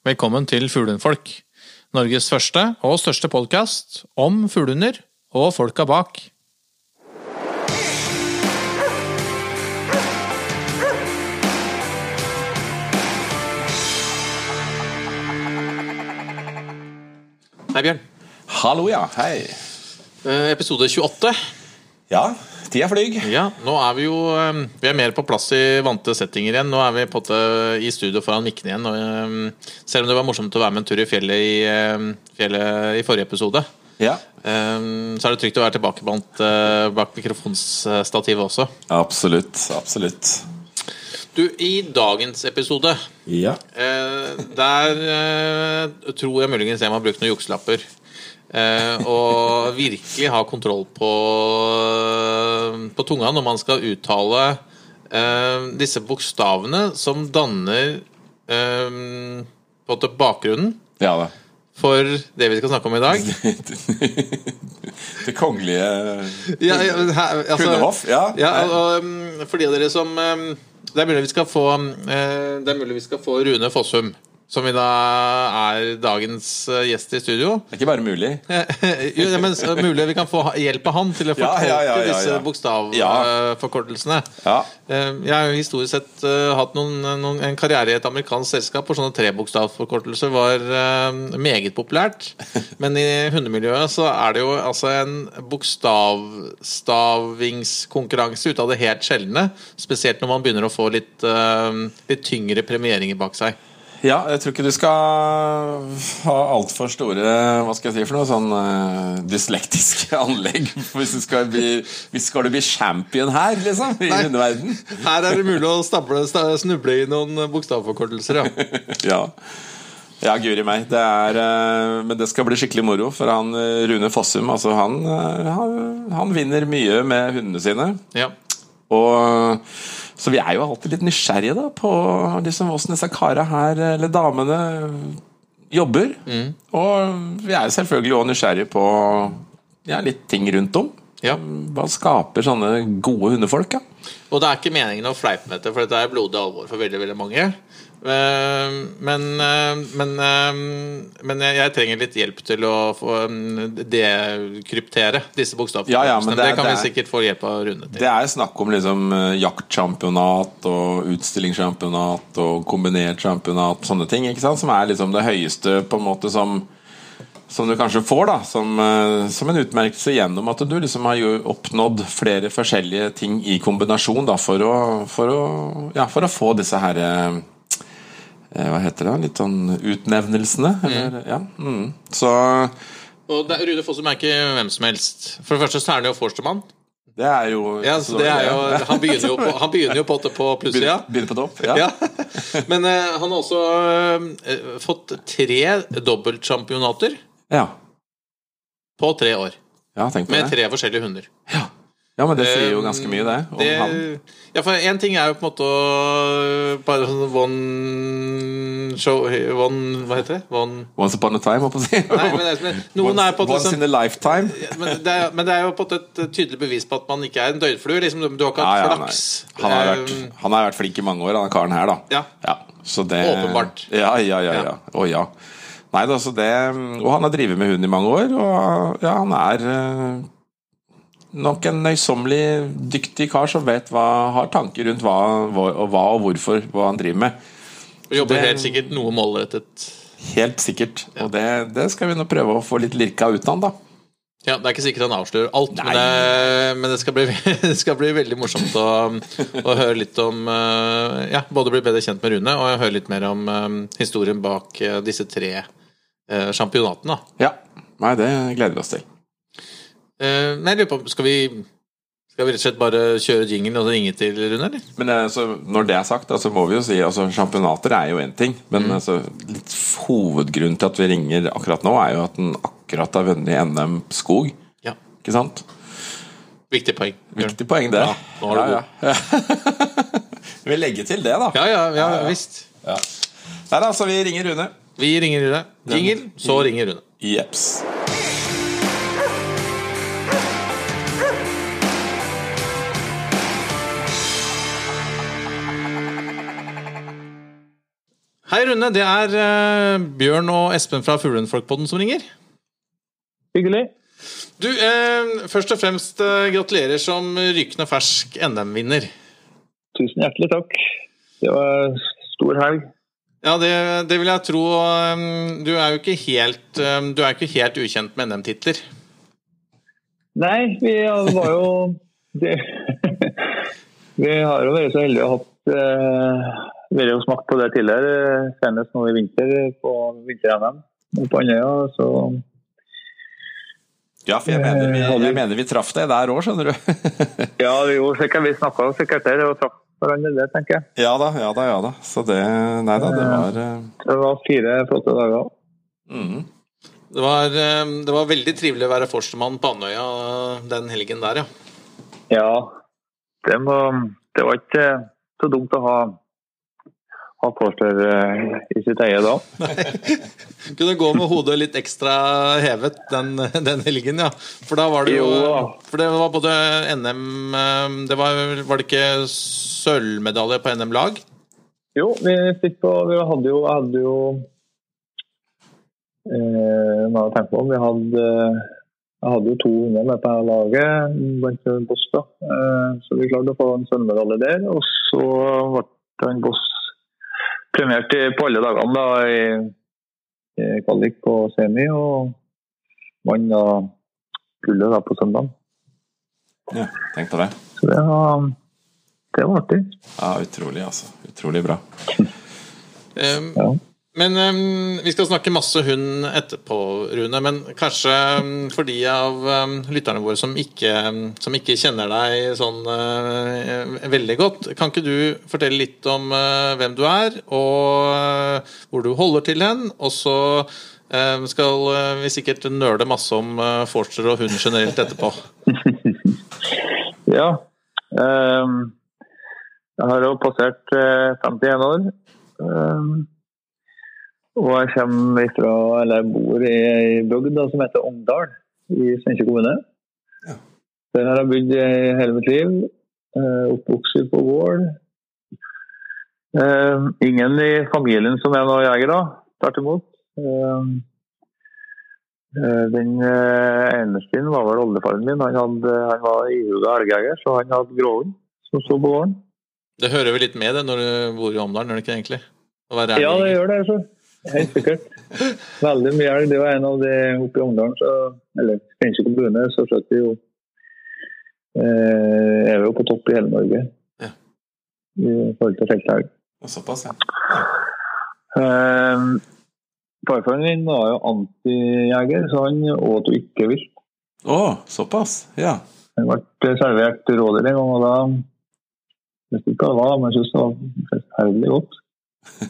Velkommen til Fuglehundfolk. Norges første og største podkast om fuglehunder og folka bak. Hei, Bjørn. Hallo, ja. Hei. Eh, Episode 28. Ja, tida flyr. Ja, nå er vi jo eh, Vi er mer på plass i vante settinger igjen. Nå er vi på i studio foran mikkene igjen. Og, eh, selv om det var morsomt å være med en tur i fjellet i, eh, fjellet i forrige episode, Ja, så er det trygt å være tilbake blant, bak mikrofonstativet også. absolutt. Absolutt. Du, i dagens episode Ja. Der tror jeg muligens jeg må brukt noen jukselapper. Eh, og virkelig ha kontroll på, på tunga når man skal uttale eh, disse bokstavene som danner eh, på bakgrunnen Ja da. for det vi skal snakke om i dag. Det kongelige Ja, ja, her- altså- Kundehoff? Ja. Ja, og, um, for de av dere som um, Det er mulig vi skal få um, vi skal få Rune Fossum, som i dag er dagens eh, gjest i studio. Det er ikke bare mulig. jo, ja, men mulig vi kan få hjelp av han til å fortolke ja, ja, ja, disse bokstavforkortelsene. Ja. Eh, Jeg har jo historisk sett eh, hatt noen, noen, en karriere i et amerikansk selskap hvor sånne trebokstavforkortelser var eh, meget populært. Men i hundemiljøet så er det jo altså en bokstavstavingskonkurranse ut av det helt sjeldne. Spesielt når man begynner å få litt, eh, litt tyngre premieringer bak seg. Ja, jeg tror ikke du skal ha altfor store Hva skal jeg si for noe sånn uh, dyslektiske anlegg hvis du skal bli, hvis skal du bli champion her, liksom, i Nei. hundeverden. Her er det mulig å stable, snuble i noen bokstavforkortelser, ja. Ja. Ja, guri meg. Det er, eh, men det skal bli skikkelig moro. For han eh, Rune Fossum, altså han, han, han vinner mye med hundene sine. ja. Og, så vi er jo alltid litt nysgjerrige da på liksom, hvordan disse kara her, eller damene, jobber. Og vi er selvfølgelig òg nysgjerrige på ja, litt ting rundt om. Ja. Hva skaper sånne gode hundefolk? Ja? Og det er ikke meningen å fleipe med dette, for dette er blodig alvor for veldig veldig mange. Eh, Men, eh, men, eh, men jeg jeg trenger litt hjelp til å få mm, dekryptere disse bokstavene. Ja, ja, men det er- kan det vi er- sikkert få hjelp av Rune til. Det er snakk om liksom jaktsjampionat og utstillingssjampionat og kombinert sjampionat, sånne ting, som er liksom det høyeste på en måte som som du kanskje får da som, som en utmerkelse gjennom at du liksom har jo oppnådd flere forskjellige ting i kombinasjon da, for, å, for, å, ja, for å få disse her Hva heter det? Litt sånn utnevnelsene? Eller, ja. mm. Så Og det, Rune Fossum er ikke hvem som helst. For det første så er han jo forstemann. det er jo Ja, så det er jo, han begynner jo på, han begynner jo på, på plussida. Begynner på topp? Ja. Ja. Men eh, han har også eh, fått tre dobbeltsjampionater ja. på tre år. ja tenk på Med det. tre forskjellige hunder. Ja, men det sier jo ganske mye, det. Om det han. ja, for én ting er jo på en måte å Bare sånn one show one, Hva heter det? One Once upon a time, holdt jeg på å si. Nei, men det er, men noen er på Once sånn in a lifetime. men det, er, men det er jo på en måte et tydelig bevis på at man ikke er en døgnflue. Liksom, du har ikke hatt ja, ja, flaks. han, har vært, Eh, han har vært flink i mange år, han karen her, da. Ja. så det, Åpenbart. Ja, ja, ja. ja. Å ja. Nei da, det Og han har drevet med hund i mange år, og ja, han er eh, nok en nøysommelig dyktig kar som vet hva, har tanker rundt hva, hva, og hvorfor hva han driver med. og jobber helt sikkert noe målrettet. Helt sikkert. Og det, det skal vi nå prøve å få litt lirka ut av han, da. Ja, Det er ikke sikkert han avslører alt, men, det, men det, skal bli, det skal bli veldig morsomt å, å høre litt om eh, Ja, både bli bedre kjent med Rune og høre litt mer om eh, historien bak eh, disse tre sjampionatene. Ja. Nei, det gleder vi oss til. Eh, men lurer på, skal vi, skal vi rett og slett bare kjøre jingle og ringe til Rune, eller? Men altså, når det er sagt, så så må vi jo si altså, Championater er jo én ting, men Mm. altså, litt hovedgrunnen til at vi ringer akkurat nå, er jo at den akkurat har vunnet NM skog. Ja. Ikke sant? Viktig poeng. Viktig poeng, det. Ja, nå har du ja, ja. Vi legger til det, da. Ja, ja, ja, visst. Nei da, så vi ringer Rune. Vi ringer Rune. Jingle, så ringer Rune. Jeps. Hei, Rune. Det er uh, Bjørn og Espen fra Fuglehundfolkpodden som ringer. Hyggelig. Du, uh, først og fremst uh, gratulerer som rykende fersk NM-vinner. Tusen hjertelig takk. Det var stor helg. Ja, det, det, vil jeg tro. Um, du er jo ikke helt, um, du er ikke helt ukjent med NM-titler? Nei, vi var jo det, Vi har jo vært så heldige å ha hatt vi har jo smakt på det tidligere, senest nå i vinter på vinter-NM på Andøya. så ja, for jeg mener vi, jeg mener vi traff deg der òg, skjønner du. ja, jo, sikkert, vi snakka sikkert der og traff hverandre der, tenker jeg. Ja da, ja da. ja da. Så det Nei da, det var. Det var fire flotte dager. Mm. Det, var, eh, det var veldig trivelig å være forstemann på Andøya den helgen der, ja. Ja, det, må, det var ikke så dumt å ha ha påstår eh, i sitt eie da. Kunne gå med hodet litt ekstra hevet den, den, helgen, ja. For da var det jo, jo For det var både NM eh, det var, var, det ikke sølvmedalje på NM-lag? Jo, vi fikk på Vi hadde jo, hadde jo eh, Hva har jeg tenkt på? Vi hadde jeg hadde jo to unger med på laget blant Boss. da. Eh, så vi klarte å få en sølvmedalje der. Og så ble han Boss premiert på alle dagene da, i, kvalik på semi, og vant da gullet da på søndag. Ja, tenk på det. Så det var, det var artig. Ja, utrolig, altså. Utrolig bra. um, ja. Men um, Vi skal snakke masse hund etterpå, Rune. Men kanskje um, for de av um, lytterne våre som ikke, som ikke, kjenner deg sånn uh, veldig godt, kan ikke du fortelle litt om uh, hvem du er, og uh, hvor du holder til hen? Og så skal vi sikkert nøle masse om Forster og hund generelt etterpå. ja. jeg har jo passert 51 år. Og jeg kommer ifra, eller bor i ei bygd som heter Ongdal i Steinkjer kommune. Ja. Der har jeg bodd hele mitt liv. Eh, oppvokst på gård. Eh, ingen i familien som er noen jegere, tvert imot. Eh, den eneste var vel oldefaren min. Han, hadde, han var ihuga elgjeger, så han hadde gråhund som sto på gården. Det hører vel litt med det når du bor i Omdalen, gjør det ikke egentlig? ja, det gjør det. Så. Helt sikkert. Veldig mye elg. Det var en av de oppe i Ungdalen, eller Steinkjer kommune, så skjøt vi jo eh, Er vi jo på topp i hele Norge ja. i forhold til feltelg. Såpass, ja. Eh, Farfaren min var jo antijeger, så han åt ikke vilt. Å, oh, såpass? Ja. Han ble servert rådyr en gang, og da Jeg vet ikke hva det var, men jeg syntes det var forferdelig godt.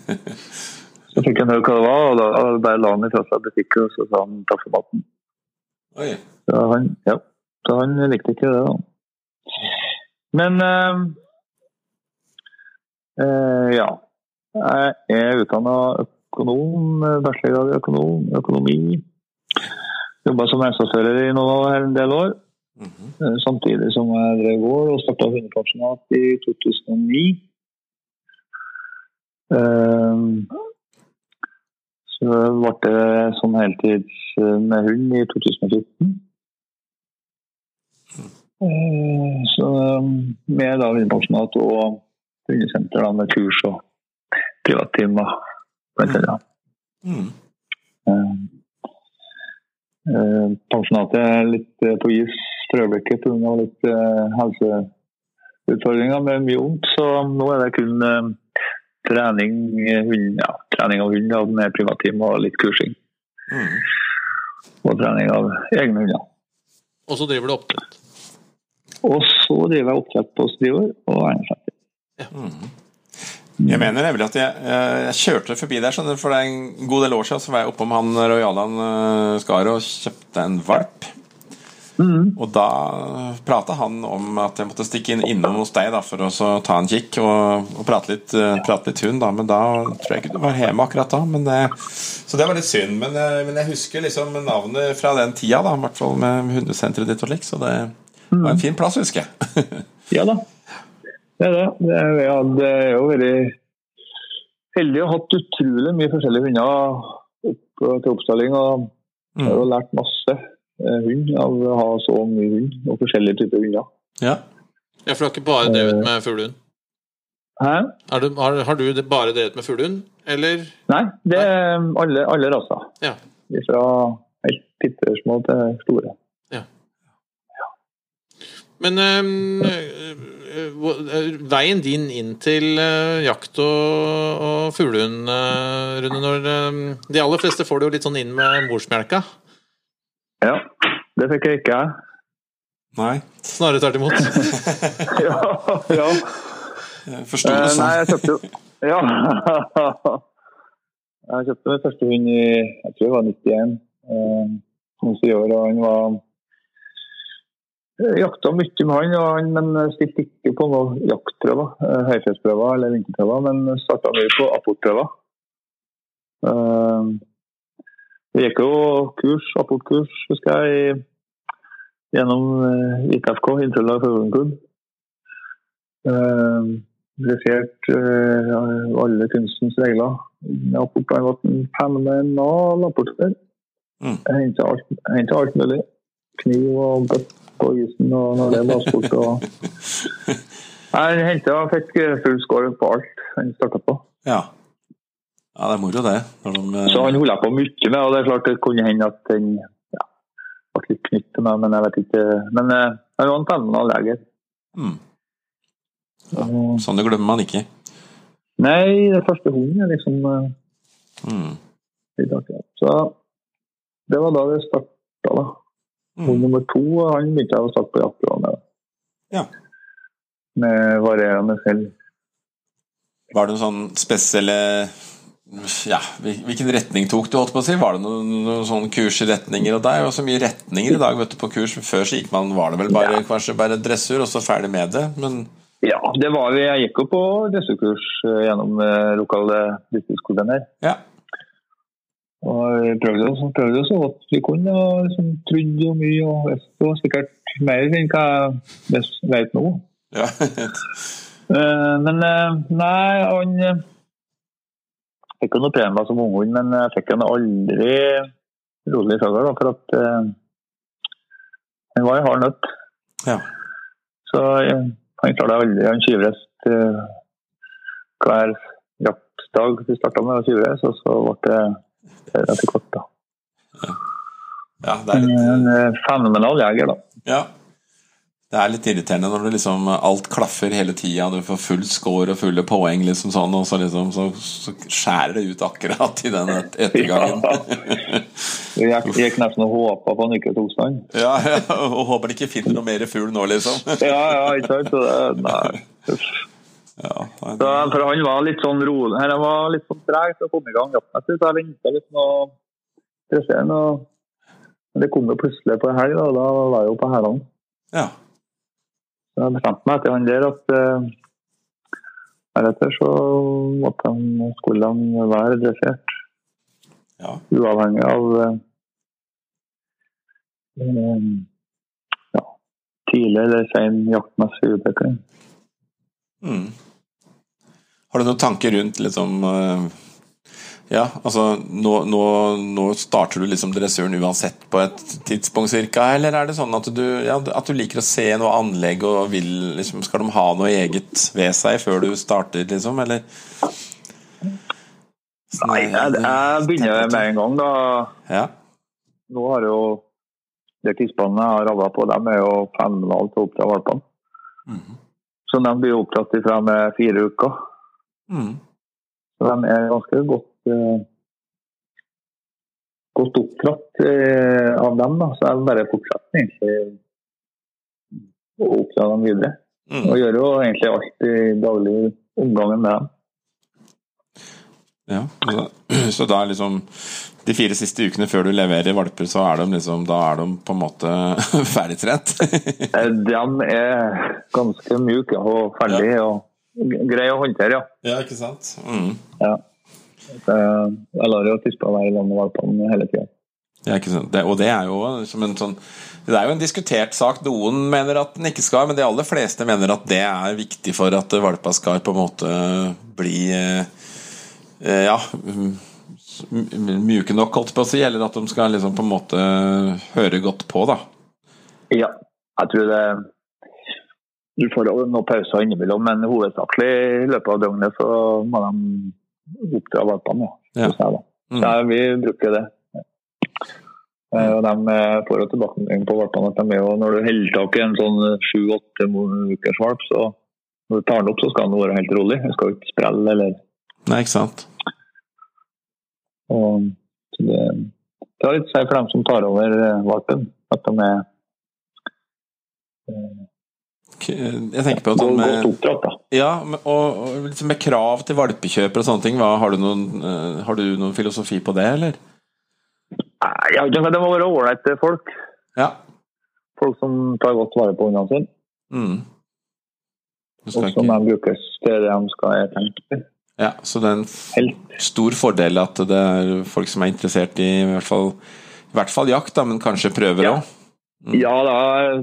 Så fikk han høre hva det var, og da bare la han ifra seg butikken og så sa han takk for maten. Oi. Så han, ja, så han likte ikke det, da. Men uh, uh, ja. Jeg er utdanna økonom, bachelorgrad i økonom, økonomi. Jobba som regnskapsfører i noen, en del år. Mm -hmm. Samtidig som jeg drev gård og starta hundepensjonat i 2009. Uh, så ble det sånn heltids med hund i 2014. Eh, så med da hundepensjonat og hundesenter med kurs og privattimer, blant annet. Mm. Pensjonatet er litt på is for øyeblikket pga. litt uh, helseutfordringer med mye vondt, så nå er det kun trening, hund, ja, trening av hund med privatteam og litt kursing. Mm. Og trening av egne hunder. Og så driver du oppdrett? Og så driver jeg oppdrett på striver og eiendomsrett. Ja. Mm. Jeg mener nemlig at jeg, jeg, kjørte forbi der for det er en god del år siden. Så var jeg oppom han Royalan uh, Skar og kjøpte en valp. Mm. Og da prata han om at jeg måtte stikke inn innom hos deg da, for å ta en kikk og, og prate, litt, uh, prate, litt, hund. Da. Men da tror jeg ikke du var hjemme akkurat da. Det, så det var litt synd. Men, uh, men, jeg husker liksom navnet fra den tida, da, i hvert fall med hundesenteret ditt og lik. Så det mm. var en fin plass, husker jeg. ja da. Det er det. Det er, ja, det er jo veldig heldig og hatt utrolig mye forskjellige hunder opp til oppstalling. Og jeg har jo lært masse eh, hund av å ha så mye hund og forskjellige typer hunder. Ja. Ja, for du har ikke bare drevet med fuglehund? Hæ? Har du, har, har du bare drevet med fuglehund, eller? Nei, det er alle, alle raser. Ja. Fra helt pittesmå til store. Men øh, hvor- øh, veien din inn til øh, jakt og, og fuglehund, øh, Rune når øhm, De aller fleste får det jo litt sånn inn med morsmelka. Ja, det fikk jeg ikke. jeg. Nei. Snarere tvert imot. ja, ja. Jeg forsto Eh, sånn. nei, sånn. jeg kjøpte jo Ja. jeg kjøpte min første hund i jeg tror det var 91. Eh, sier år, og han var jakta mye med han, han, men stilte ikke på noen jaktprøver. eh, Høyfjellsprøver eller vinterprøver, men starta mye på apportprøver. Eh, vi gikk jo kurs, apportkurs, husker jeg, gjennom ITFK, Inntrøndelag Fuglehundklubb. Uh, Dressert eh, alle kunstens regler. Apport har vært en fenomenal apportør. Mm. Henter alt, alt mulig. Kniv og bøtt på isen og når det er bassport. Og... Jeg henta fikk full score på alt han starta på. Ja. Ja, det er moro, det. De, eh, Så han holdt på mye med, og det er klart det kunne hende at den ja, ble litt knytt til meg, men jeg vet ikke. Men eh, han var en fenomenal jeger. mm. Og- Sånne glemmer man ikke. Nei, det første hunden er liksom Mm. Så det var da det starta, da. Hund Mm. nummer to han begynte jeg å starte på jakt med. Ja. Med varierende selv. Var det noen sånn spesielle ja, Hvilken retning tok du? holdt på å si? Var det noen, noen sånne kurs i retninger? Og det er jo så mye retninger i dag vet du, på kurs. Før så gikk man, var det vel bare, kanskje bare dressur, og så ferdig med det. Men Ja, det var vi. Jeg gikk jo på dressurkurs eh, gjennom eh, lokale distriktsskolen her. ja. Og vi prøvde jo så, prøvde jo så godt vi kunne. og liksom, Trodde jo mye og visste sikkert mer enn hva jeg vet nå. ja. Eh, Men nei, han fikk jo noe premie som unghund, men jeg fikk han aldri rolig da, for at eh, han var i hard nøtt. ja. Så eh, han klarte aldri. Han tyvrest uh, hver jaktdag vi starta med å tyvres, og så ble det etter hvert, da. ja, det er litt En eh, fenomenal jeger, da. Ja. Det er litt irriterende når det liksom alt klaffer hele tida, du får full score og fulle poeng, liksom sånn, og så, liksom, så, så skjærer det ut akkurat i den et- ettergangen. Jeg gikk, nesten og håpa på han ikke tok stand. Ja, ja, og håper de ikke finner noe mer fugl nå, liksom. Ja, ja, ikke sant? Så det, nei. Ja, nei, Så, for han var litt sånn rolig. Han var litt sånn treg til å komme i gang jaktmessig, så jeg venta litt med å pressere han. det kom jo plutselig på helg, og da var jeg jo på hælene. ja. Jeg bestemte meg etter han der at uh, deretter så måtte de, skulle de være dressert. ja. Uavhengig av eh, eh, ja, tidlig eller sen jaktmessig utvikling. Mm. Har du noen tanker rundt liksom eh, Ja, altså nå, nå, nå starter du liksom dressuren uansett på et tidspunkt cirka, eller er det sånn at du, ja, at du liker å se noe anlegg og vil liksom Skal de ha noe eget ved seg før du starter, liksom, eller? Sånn, Nei, jeg, jeg begynner med en gang, da. Ja. Nå har jo de tispene jeg har ravla på, de er jo fenomenale til å til valpene. Mhm. Så de blir opptatt ifra med fire uker. Mm. Så de er ganske godt godt oppdratt eh, av dem. Da. Så jeg bare fortsetter egentlig å oppdra dem videre. Mm. Og gjør jo egentlig alt i daglig omgangen med dem. Ja, så, så da er liksom de fire siste ukene før du leverer valper, så er de liksom Da er de på en måte ferdigtrent? Eh, De er ganske mjuke og ferdige og greie å håndtere, ja. ja, ikke sant? Mm. ja. Så Jeg lar jo tispa være i land med valpene hele tida. Ja? Det, og det er jo som en sånn Det er jo en diskutert sak. Noen mener at den ikke skal, men de aller fleste mener at det er viktig for at valpa skal på en måte bli eh, eh, Ja mjuke nok, holdt på å si, eller at de skal liksom på en måte høre godt på, da. Ja, jeg tror det Du får noen pauser innimellom, men hovedsakelig i løpet av døgnet så må de oppdra valpene. Ja. Mm. Ja, vi bruker det. Eh, Og de eh, får jo tilbakemelding på valpene at de er jo, når du holder tak i en sånn sju-åtte ukers valp, så når du tar den opp, så skal den være helt rolig. Den skal ikke sprelle eller Nei, ikke sant? og, det, det har litt å si for dem som tar over eh, valpen, at de er Jeg tenker på at sånn med, oppdratt. da. ja, og, og liksom med krav til valpekjøp og sånne ting. Hva, har, du noen, eh, har du noen filosofi på det, eller? Ikke, Det må være ålreite folk. Ja. Folk som tar godt vare på ungene sine. Mm. Og som ikke, de brukes til det de skal tenke på ja, så det er en Helt. stor fordel at det er folk som er interessert i i hvert fall, i hvert fall jakt, da, men kanskje prøver Ja. Mm. Ja, da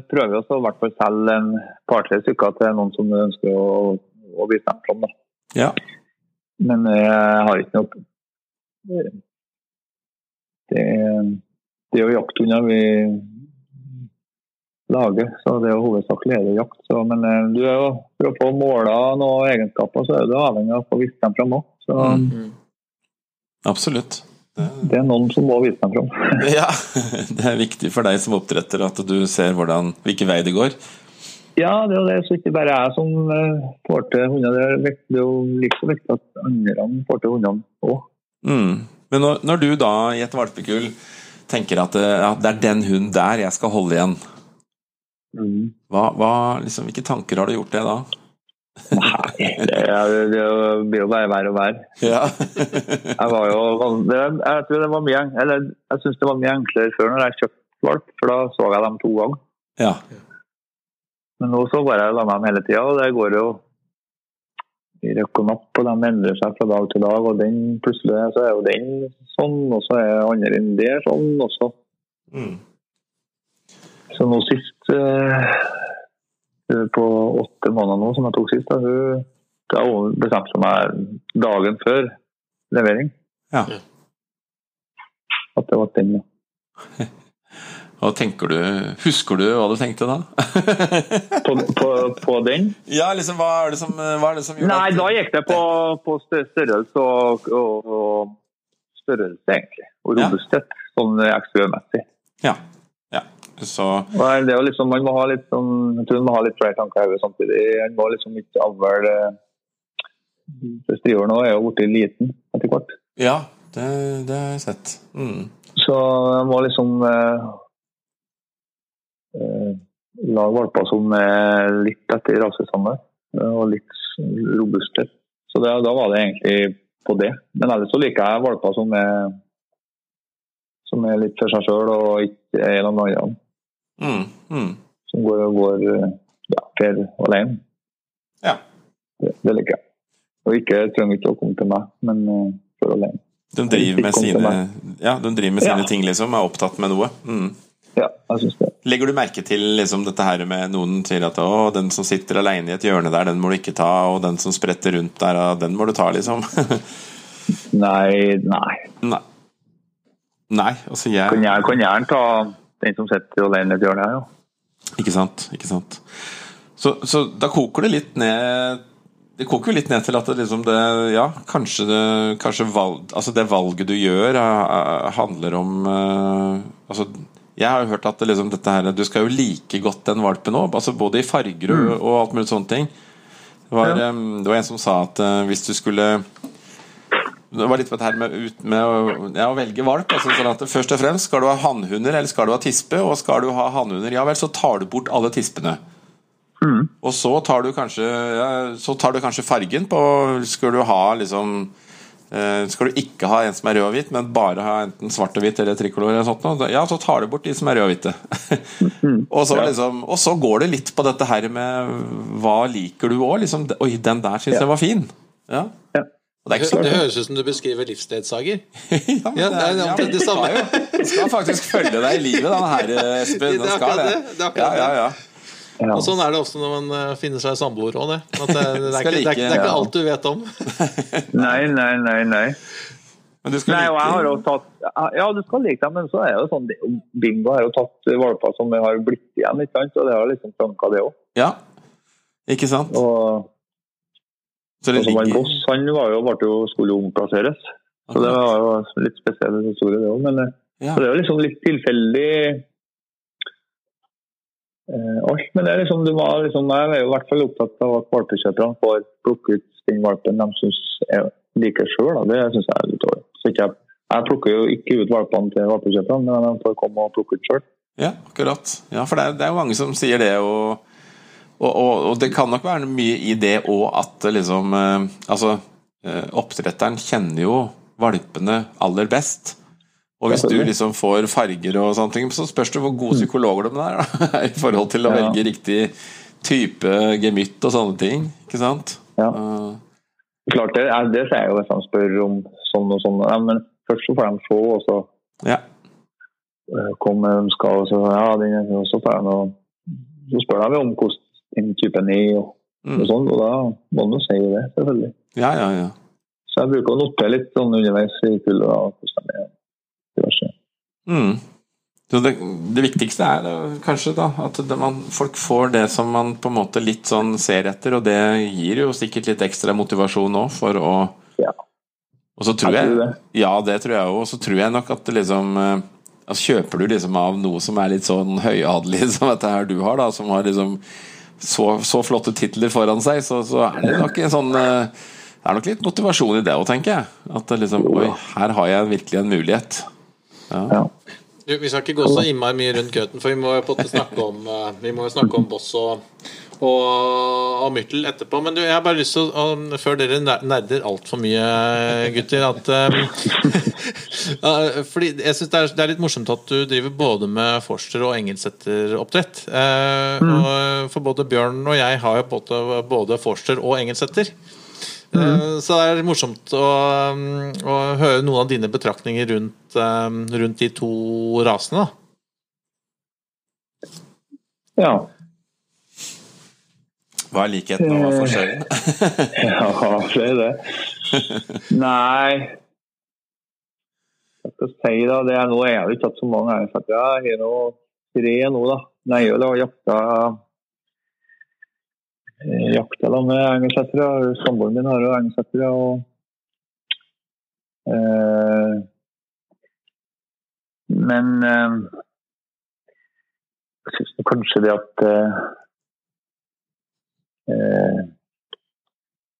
prøver vi oss i hvert fall selge en par-tre stykker til noen som ønsker å, å bli stemt fram. Ja. Men jeg har ikke noe Det, det er jo jakthunder vi lager, så det er jo hovedsakelig er det jakt. Så, men eh, du er jo, for å få måla noen egenskaper, så er du avhengig av å få vist dem fram òg. Mm. Absolutt. Det, er noen som må vise meg fram. ja, det er viktig for deg som oppdretter at du ser hvordan, hvilken vei det går. Ja, det er jo det. Så ikke bare jeg som eh, får til hunder. Det er, jo like så viktig at andre får til hundene òg. Mm. Men når, når du da i et valpekull tenker at det, at det er den hunden der jeg skal holde igjen, hva, hva, liksom, hvilke tanker har du gjort det da? Nei, det, det blir jo bare verre og verre. Ja. Jeg var jo det, Jeg tror det var mye Eller jeg syns det var mye enklere før når jeg kjøpte valp, for da så jeg dem to ganger. ja. Men nå så bare jeg la meg dem hele tida, og det går jo i røkk og napp, og de endrer seg fra dag til dag. Og den plutselig så er jo den sånn, og så er andre enn det sånn også. Mm. Så nå sist eh, På åtte måneder nå, som jeg tok sist, da, hun da hun bestemte meg dagen før levering Ja. at det var den. ja. Hva tenker du, Husker du hva du tenkte da? På, på, på den? ja, liksom, hva er det som, hva er det som gjorde Nei, at- da gikk det på, på størrelse og, og, og størrelse, egentlig. Og Ja. sånn XV-messig. Ja. Så Nei, Det er jo liksom, man må ha litt sånn, jeg tror man må ha litt flere tanker i hodet samtidig. Man må liksom ikke avle Striver nå er jo blitt liten etter hvert. Ja, det, det har jeg sett. Mm. Så man må liksom eh, eh, lage valper som er litt etter rasestandard eh, og litt robuste. Så det, da var det egentlig på det. Men ellers så liker jeg valper som er som er litt for seg sjøl og ikke er noen andre. Mm. Mm. Som går, går eh, ja, per alene. Ja. Det, det liker jeg. Og ikke trenger ikke å komme til meg, men uh, for alene. De driver med sine, ja, de driver med sine Ja. ting, liksom. Er opptatt med noe. Mm. Ja, jeg syns det. Legger du merke til liksom, dette her med noen sier at å, den som sitter alene i et hjørne der, den må du ikke ta, og den som spretter rundt der, den må du ta, liksom? Nei, nei. Nei. Nei, altså jeg kan gjerne ta den som sitter alene i et hjørne her, ja. Ikke sant. ikke sant så, så da koker det litt ned Det koker jo litt ned til at det liksom det Ja, kanskje det kanskje valg, altså det valget du gjør, eh, handler om eh, Altså jeg har jo hørt at det liksom dette her Du skal jo like godt den valpen òg, altså både i farger og, og alt mulig sånne ting. Det var, Ja. eh, det var en som sa at eh, hvis du skulle det var litt på dette her med, ut, med å, ja, å velge valp. Altså, sånn at Først og fremst skal du ha hannhunder eller skal du ha tispe. Og skal du ha hannhunder, ja vel, så tar du bort alle tispene. Mm. Og så tar du kanskje ja, Så tar du kanskje fargen på Skal du ha liksom eh, Skal du ikke ha en som er rød og hvit, men bare ha enten svart og hvitt eller trikolor, eller sånt, noe, ja, så tar du bort de som er røde og hvite. og, så, liksom, og så går det litt på dette her med hva liker du òg? Liksom, Oi, den der syns jeg var fin. Ja. Ja. Og det er ikke Det høres ut som du beskriver livsledsager. ja, men Ja, det er ja, det samme. Du Den skal faktisk følge deg i livet, den her, Espen. Det er Den skal akkurat det. det, det er Ja, akkurat ja, ja. Ja. Og sånn er det også når man eh, finner seg samboer òg, det. At det, det, er ikke, det, er, det er like- ikke alt du vet om. Nei, nei, nei. nei. Men du skal Nei, og jeg har jo tatt Ja, du skal like dem, men så er det jo sånn Bingo har jo tatt valper som har blitt igjen, ikke sant? og det har liksom tanka, det òg. Ja, ikke sant? Og, Så det ligger Boss, han var jo, ble jo, skulle jo omplasseres. Så det var jo litt spesiell historie, det òg. Men eh, Ja. så det er jo liksom litt tilfeldig eh, alt. Men det er liksom, du må, liksom, jeg er jo i hvert fall opptatt av at valpekjøperne får plukke ut den valpen de syns er liker sjøl. Det syns jeg er litt ikke, jeg, jeg plukker jo ikke ut valpene til valpekjøperne, men de får komme og plukke ut sjøl. Ja, akkurat. Ja, for det er, det er jo mange som sier det, og, og, og, og det kan nok være mye i det òg at liksom eh, Altså, eh, oppdretteren kjenner jo valpene aller best. Og hvis du liksom får farger og sånne ting, så spørs det hvor gode psykologer de er da, i forhold til å Ja. velge riktig type gemytt og sånne ting. Ikke sant? Ja. Klart det, det sier jeg jo hvis de spør om sånn og sånn. Ja, men først så får de se, og så ja. kommer de skal, og så, ja, den, og så, tar de, noe- så spør de om hvordan den type er, og, Mm. og sånn, og da må man jo si det, selvfølgelig. ja, ja, ja. Så jeg bruker å notere litt sånn underveis i kullet da, hvordan de er. Diverse. Mm. Så det, det viktigste er kanskje da at det, man, folk får det som man på en måte litt sånn ser etter, og det gir jo sikkert litt ekstra motivasjon òg for å Ja. Og så tror Jeg. Ja, det tror jeg òg. Og så tror jeg nok at liksom altså Kjøper du liksom av noe som er litt sånn høyadelig som dette her du har, da, som har liksom så, så flotte titler foran seg, så, så er det nok en sånn eh, Det er nok litt motivasjon i det òg, tenker jeg. At liksom Oi, her har jeg virkelig en mulighet. Ja. Du, Vi skal ikke gå så innmari mye rundt grøten, for vi må jo snakke om eh, Vi må jo snakke om Boss og, og, og Myrtel etterpå. Men du, jeg har bare lyst til å Før dere ner- nerder altfor mye, gutter at eh, Fordi jeg synes det, det er litt morsomt at du driver både med forster og engelsetteroppdrett. Eh, og For både Bjørn og jeg har jo både, både forster og engelsetter. Mm. Så det er morsomt å, å høre noen av dine betraktninger rundt, rundt de to rasene. da. ja. Hva er likheten og hva er forskjellen? Ja, det er det. Nei Hva skal jeg si, da? Det er, nå jeg ikke hatt så mange eiendomssetter. Jeg har nå tre nå, da. Nei, jeg har jakta eh, jakta da med engelsettere. Samboeren min har jo engelsettere. Og, eh, men eh, jeg syns kanskje det at eh, eh,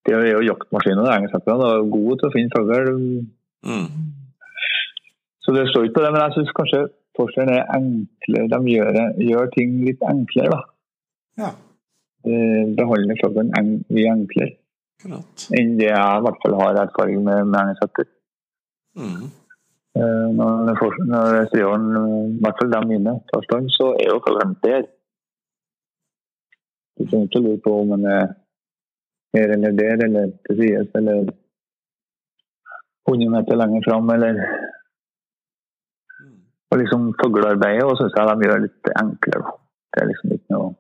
det er jo jaktmaskiner, engelsetterne. De er gode til å finne fugl. Mm. Så det står ikke på det, men jeg syns kanskje forskjellen er enklere. De gjør, gjør ting litt enklere, da. Ja, De behandler fuglen en, mye enklere Klart. enn det jeg i hvert fall har erfaring med med engelsetter. Mm. Eh, Når, når striåren, i hvert fall de mine, tar stand, så er jo fuglen der. Du trenger ikke å lure på om den er her eller der, eller til sides, eller 100 meter lenger fram, eller Mm. Og liksom fuglearbeidet syns jeg de gjør litt enklere. Det er liksom ikke noe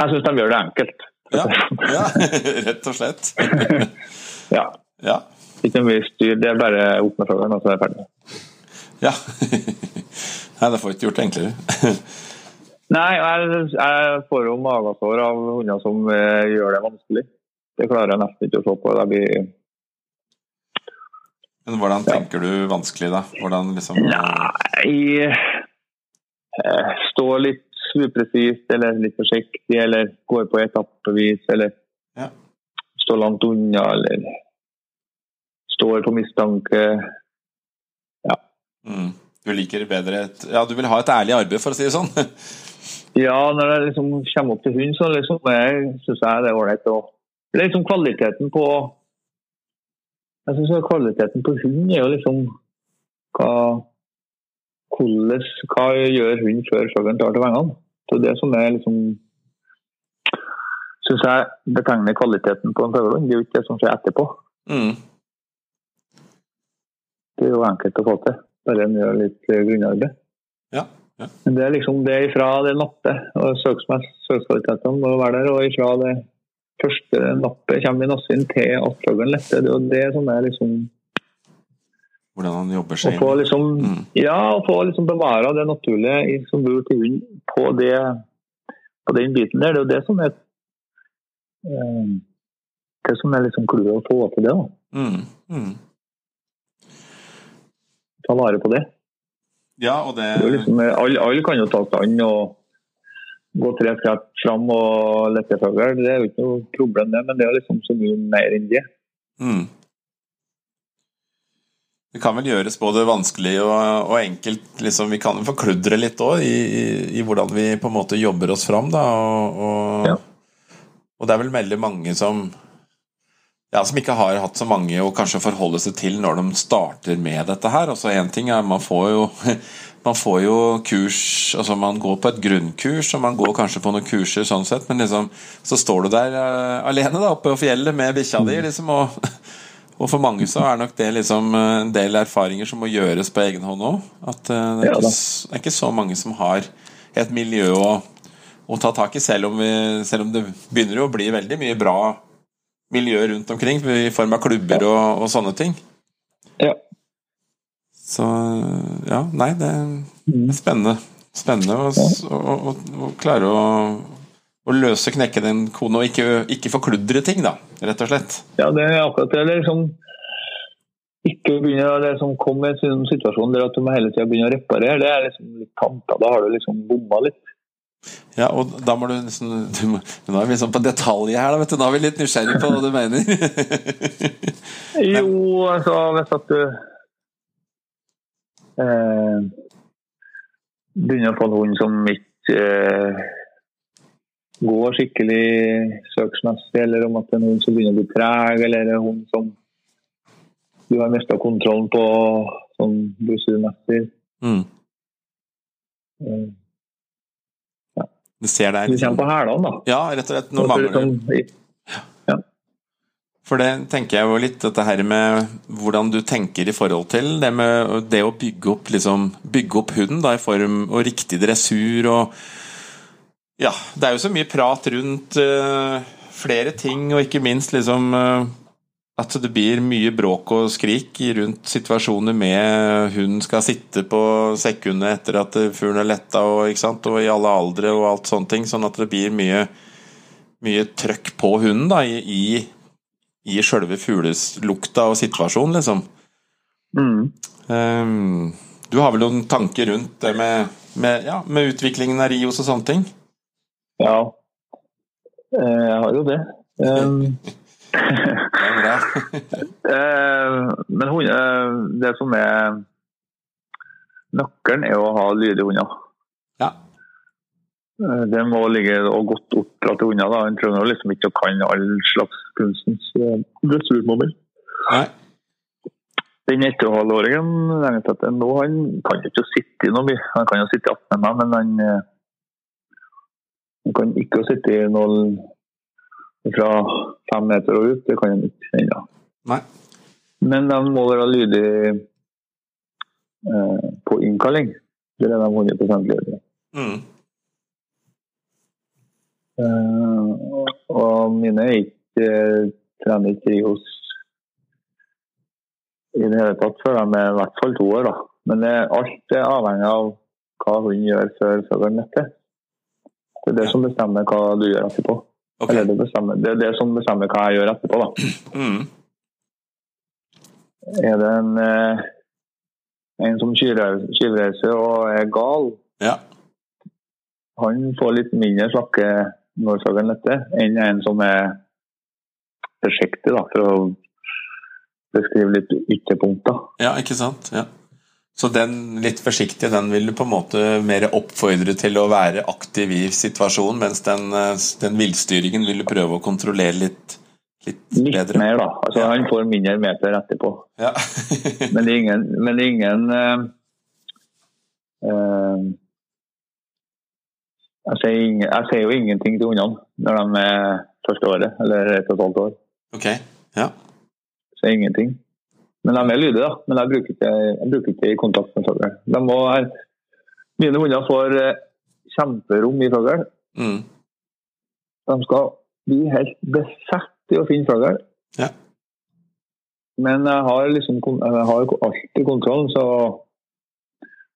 Jeg syns de gjør det enkelt. Ja, ja, rett og slett. ja. Ja. Ikke mye styr. Det er bare opp med fuglen, og så er det ferdig. ja. Nei, det får ikke gjort det enklere. Nei, jeg, jeg får jo magesår av hunder som eh, gjør det vanskelig. Det klarer jeg nesten ikke å se på. Det blir Men hvordan tenker du vanskelig, da? Hvordan liksom Nei eh, Stå litt upresist eller litt forsiktig, eller går på etappevis, eller Ja. stå langt unna, eller står på mistanke. mm. Du liker bedre et Ja, du vil ha et ærlig arbeid, for å si det sånn. Ja, når det liksom kommer opp til hund, så liksom, syns jeg det er ålreit. Det er liksom kvaliteten på Jeg syns kvaliteten på hund er jo liksom hva hvordan, Hva gjør hund før fuglen tar til vengene? Det er det som er liksom Syns jeg betegner kvaliteten på en fuglehund. Det er jo ikke det som skjer etterpå. Mm. Det er jo enkelt å få til. Bare en gjør litt grunnarbeid. Ja, Men det er liksom det ifra det nappet, og søkskvalitetene må være der, og ifra det første nappet kommer i nassen til at fuglen letter. Det er det som er liksom Hvordan han jobber seg inn. liksom Mm. Ja, å få liksom bevare det naturlige som bor til hund på det på den biten der. Det er jo det som er eh, det som er liksom clouet å få til det. da. Mm. Mm. Ta vare på det. Ja, og det det liksom, alle, alle kan jo ta stand og gå tre skritt fram og lette fugl. Det er jo ikke noe problem, det, men det er liksom så mye mer enn det. mm. Det kan vel gjøres både vanskelig og, og enkelt. Liksom, vi kan forkludre litt òg i, i, i hvordan vi på en måte jobber oss fram. Da, og, og, Ja. og det er vel veldig mange som ja, som ikke har hatt så mange å kanskje forholde seg til når de starter med dette her. Altså så en ting er man får jo man får jo kurs altså Man går på et grunnkurs, og man går kanskje på noen kurser, sånn sett, men liksom, så står du der uh, alene da, oppe på fjellet med bikkja di, liksom, og, og for mange så er nok det liksom eh, en del erfaringer som må gjøres på egen hånd òg. At uh, det, er ikke, det er ikke så mange som har et miljø å, å ta tak i, selv om, vi, selv om det begynner å bli veldig mye bra miljø rundt omkring i form av klubber og, og sånne ting. Ja. Så ja, nei, det Mm. er spennende. Spennende å, å, å, å klare å, løse, knekke den koden og ikke, ikke forkludre ting, da, rett og slett. Ja, det er akkurat det. liksom ikke begynne å liksom, komme i en situasjon der at du må hele tida begynne å reparere. Det er liksom litt tanta. Da har du liksom bomma litt. Ja, og da må du liksom du må, Nå er vi liksom på detaljer her, da, vet du. Nå er vi litt nysgjerrig på hva du mener. Jo, altså hvis at du eh, begynner å få en hund som ikke eh, går skikkelig søksmessig, eller om at det en hund som begynner å bli treg, eller en hund som du har mista kontrollen på sånn dressurmessig. mm. Eh, Du ser der. Du kommer på hælene, da. Ja, rett og slett. Nå mangler liksom, For det tenker jeg jo litt, dette her med hvordan du tenker i forhold til det med det å bygge opp, liksom, bygge opp hunden da, i form og riktig dressur og Ja, det er jo så mye prat rundt uh, flere ting, og ikke minst liksom eh, at det blir mye bråk og skrik rundt situasjoner med hunden skal sitte på sekundet etter at fuglen er letta, og, og i alle aldre og alt sånne ting, sånn at det blir mye, mye trøkk på hunden da, i, i i sjølve fuglelukta og situasjonen, liksom. mm. Um, du har vel noen tanker rundt det med, med, ja, med utviklingen av Rios og sånne ting? Ja, Eh, jeg har jo det. Um, Eh, men eh, det som er Nøkkelen er å ha lydige hunder. Ja. Eh, Det må ligge og godt oppdratte hunder. da. En trenger liksom ikke å kan all slags kunstens dressurmobil. Den ett og halvåringen Lengetetten nå, han kan ikke sitte i noe mye. Han kan jo sitte i 18 med meg, men han, han kan ikke sitte i noe fra fem meter og ut. Det kan de ikke ennå. Men de må være lydige eh, på innkalling. Det er de 100 lydige. Mm. Eh, og mine er ikke trener ikke Rios i det hele tatt før de er i hvert fall to år. da. Men det, alt er avhengig av hva hun gjør før fuglen letter. Det er det som bestemmer hva du gjør etterpå. Ok. Eller det, bestemmer, det er det som bestemmer hva jeg gjør etterpå. da. Mm. Er det en, eh, en som skyvreiser og er gal, Ja. han får litt mindre slakke når saken letter, enn en som er forsiktig, da, for å beskrive litt ytterpunkter. ja, ikke sant? Ja. Så den litt forsiktige, den vil du på en måte mer oppfordre til å være aktiv i situasjonen, mens den, eh, den villstyringen vil du prøve å kontrollere litt, litt Litt bedre? mer, da. Altså, Ja. Han får mindre meter etterpå. Ja. Men det er ingen, men det er ingen uh, uh, jeg, ser ingen, jeg ser jo ingenting til hundene når de er første året, eller et og et halvt år. ok. Ja. Så ingenting. Men de er lydige, da. Men jeg bruker ikke, jeg bruker ikke i kontakt med fuglen. De må være Mine hunder får eh, kjemperom i fugl. Mm. De skal bli helt besatt i å finne fugl. Ja. Men jeg har liksom jeg har alltid kontroll, så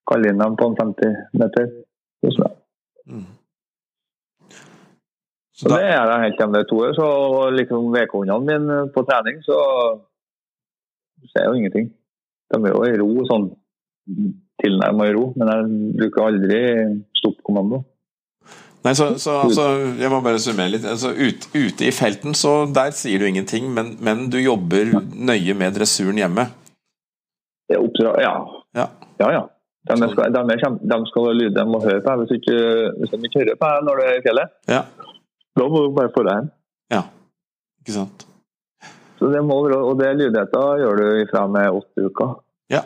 kaller inn dem på en 50 meter. Mm. Så da, det er jeg helt hjemme to år. Så liksom VK-hundene mine på trening, så ser jeg jo ingenting. De er jo i ro, sånn tilnærma i ro, men jeg bruker aldri stoppkommando. nei, så, så altså, jeg må bare summere litt. Altså, ut, ute i felten, så der sier du ingenting, men, men du jobber nøye med dressuren hjemme. Oppdra ja. Ja. ja, ja. De, er, skal, de, er de skal lyde, de må høre på deg. Hvis, ikke, hvis de ikke hører på deg når du er i fjellet, Ja. da må du bare få deg hjem. ja. Ikke sant? Så det må, og det lydigheta gjør du ifra med åtte uker. Ja.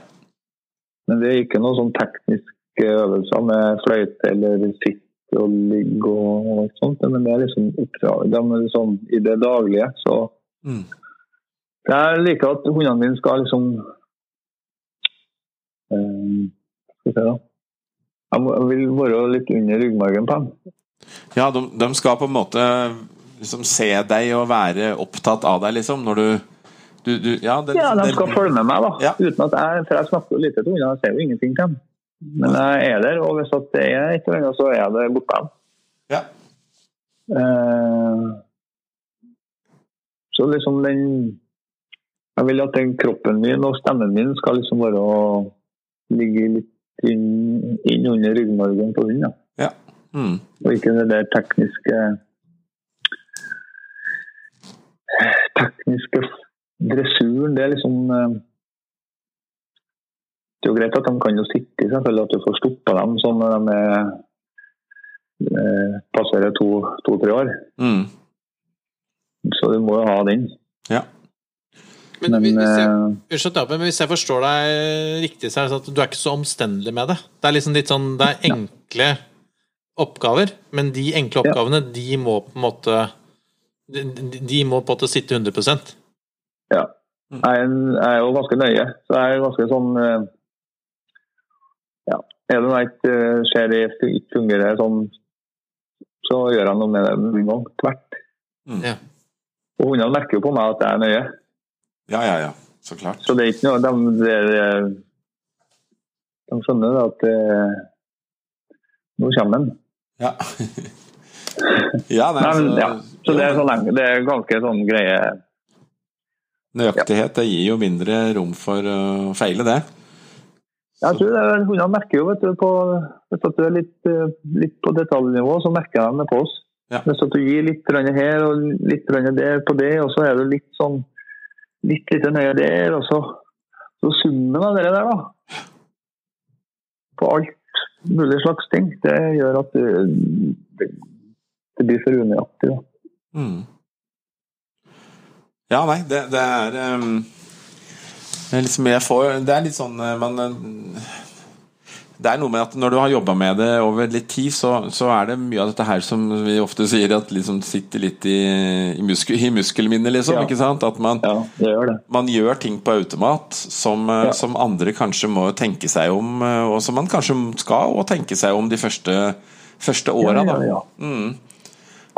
Men det er ikke noen sånn tekniske øvelser med fløyte eller sitte og ligge og, og sånt. Men det er liksom oppdrag. De liksom i det daglige. Så Mm. jeg liker at hundene mine skal liksom eh, Skal vi se, da. Jeg vil være litt under ryggmargen på dem. Ja, de, de skal på en måte liksom se deg og være opptatt av deg, liksom, når du, du, du Ja, det, Ja, de det- skal følge med meg, da. Ja. Uten at jeg, for jeg snakker jo lite til hundene, jeg ser jo ingenting til dem. Men jeg er der, og hvis at det er et eller annet, så er jeg der borte. Ja. Eh, så liksom den Jeg vil at den kroppen min og stemmen min skal liksom være å ligge litt inn, inn under ryggmargen på hunden. Ja. Mm. Og ikke det der tekniske Tekniske dressuren, det er liksom eh, Det er jo greit at de kan jo sitte, selvfølgelig, at du får stoppa dem sånn når de er, eh, passerer to-tre år. Mm. Så du må jo ha den. Ja. Men, Men, hvis, jeg, eh, unnskyld, ja, men hvis jeg forstår deg riktig, så er det sånn at du er ikke så omstendelig med det. Det er liksom litt sånn Det er enkle oppgaver, men de enkle Ja. oppgavene, de må på en måte de, de- de må på en måte sitte 100 Ja. Jeg er, jo ganske nøye, så jeg er ganske sånn eh, Ja. Er det noe jeg ikke eh, ser det ikke fungerer sånn, så gjør jeg noe med det med en gang. Tvert. Mm. Ja. Og hundene merker jo på meg at jeg er nøye. ja, ja, ja. Så klart. Så det er ikke noe De, de, de skjønner det at eh, nå kommer den. Ja. ja, nei, så, ja. Så det er, sånn, det er ganske sånn greie Nøyaktighet det gir jo mindre rom for uh, å feile, det. Jeg tror det Hundene merker jo vet du, på, hvis du er litt, eh, litt på detaljnivå, så merker de det på oss. Ja. Hvis du gir litt her og litt der på det, og så er du litt sånn litt litt nøye der, og så, så summen av det der, da. På alt mulig slags ting, det gjør at det, det, blir for unøyaktig. Mm. Ja, nei, det, det er um, det er liksom får Det er litt sånn uh, man uh, Det er noe med at når du har jobba med det over litt tid, så, så er det mye av dette her som vi ofte sier at liksom sitter litt i, i, muskel, i muskelminnet, liksom. Ja. Ikke sant? At man, Ja, det gjør det. man gjør ting på automat som, uh, Ja. som andre kanskje må tenke seg om, og som man kanskje skal og tenke seg om de første, første åra. Ja, ja, ja. Mm.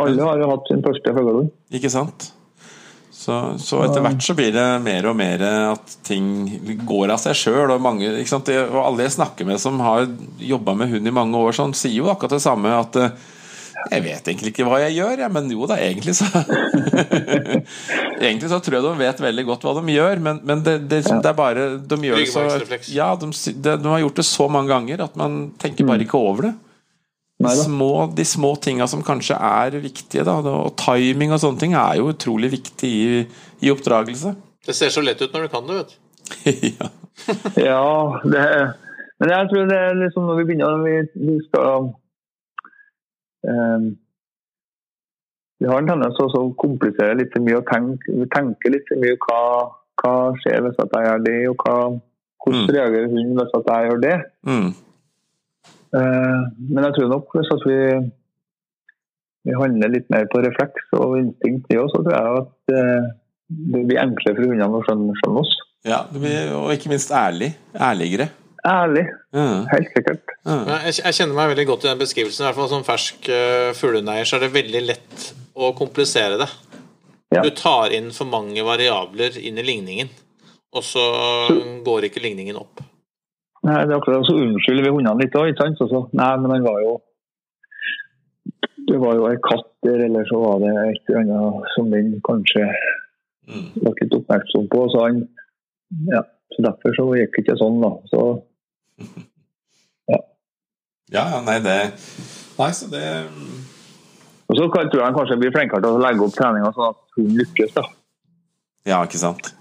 Alle har jo hatt sin første fuglehund. Ikke sant? Så, så etter hvert så blir det mer og mer at ting går av seg sjøl. Og, mange, og alle jeg snakker med som har jobba med hund i mange år, sånn, sier jo akkurat det samme. At eh, jeg vet egentlig ikke hva jeg gjør, ja, men jo da, egentlig så Egentlig så tror jeg de vet veldig godt hva de gjør, men, men det, det, det er bare De gjør så Ja, de, de, de har gjort det så mange ganger at man tenker bare ikke over det. De små, de små tinga som kanskje er viktige, da, og timing og sånne ting, er jo utrolig viktig i, i oppdragelse. Det ser så lett ut når du kan det, vet du. ja. Ja, det Men jeg tror det er liksom når vi begynner Vi, vi skal um, Vi har en tendens til å komplisere litt for mye og tenke, vi tenker litt for mye hva, hva skjer hvis jeg gjør det, og hva, hvordan Mm. reagerer hunden hvis jeg gjør det. Mm. Eh, men jeg tror nok hvis at vi vi handler litt mer på refleks og instinkt i oss, så tror jeg at eh, det blir enklere for hundene å skjønne, skjønne oss. ja det blir, og ikke minst ærlig. Ærligere. ærlig. Ja. Helt sikkert. Ja. Jeg, jeg kjenner meg veldig godt i den beskrivelsen. I hvert fall Som fersk uh, så er det veldig lett å komplisere det. Ja. Du tar inn for mange variabler inn i ligningen, og så går ikke ligningen opp. Nei, det er akkurat Så unnskylder vi hundene litt òg, ikke sant? Så, nei, men han var jo Det var jo ei katt der, eller så var det et eller annet som den kanskje Mm. var litt oppmerksom på. Så han Ja, så derfor så gikk det ikke sånn, da. Så ja, ja, nei, det Nei, så det Og så tror jeg han kanskje blir flinkere til å legge opp treninga sånn at hun lykkes. da. Ja, ikke sant?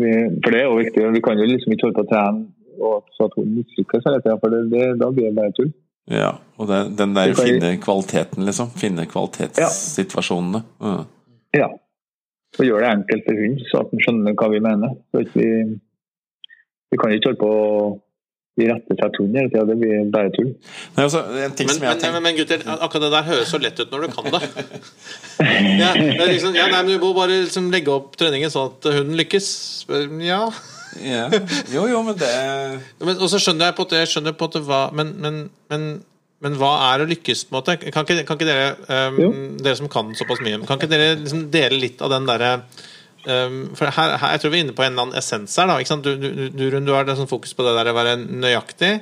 Vi, for det er jo viktig. Vi kan jo liksom ikke holde på å trene og så at hun mislykkes for det, det, da blir det bare tull. Ja, og det, den der finne kvaliteten, liksom. Finne kvalitetssituasjonene. Ja. Ja. Og gjøre det enkelt for hund, så at han skjønner hva vi mener. Vi, vi kan ikke holde på å irettesette hunden hele tida, det blir bare tull. Nei, altså, en ting Men, som jeg har men, tenkt men, men gutter, akkurat det der høres så lett ut når du kan det. Ja, det er liksom, ja, nei, men Du må bare liksom legge opp treningen sånn at hunden lykkes. Ja. Ja. Jo, jo, men det Men, og så skjønner jeg på at jeg skjønner på at hva men, men, men, men hva er å lykkes? på en måte? Kan ikke, kan ikke dere, um, dere som kan såpass mye, kan ikke dere liksom dele litt av den derre um, For her, her, jeg tror vi er inne på en eller annen essens her. da, ikke sant? Du, du, du, du har det sånn fokus på det der å være nøyaktig.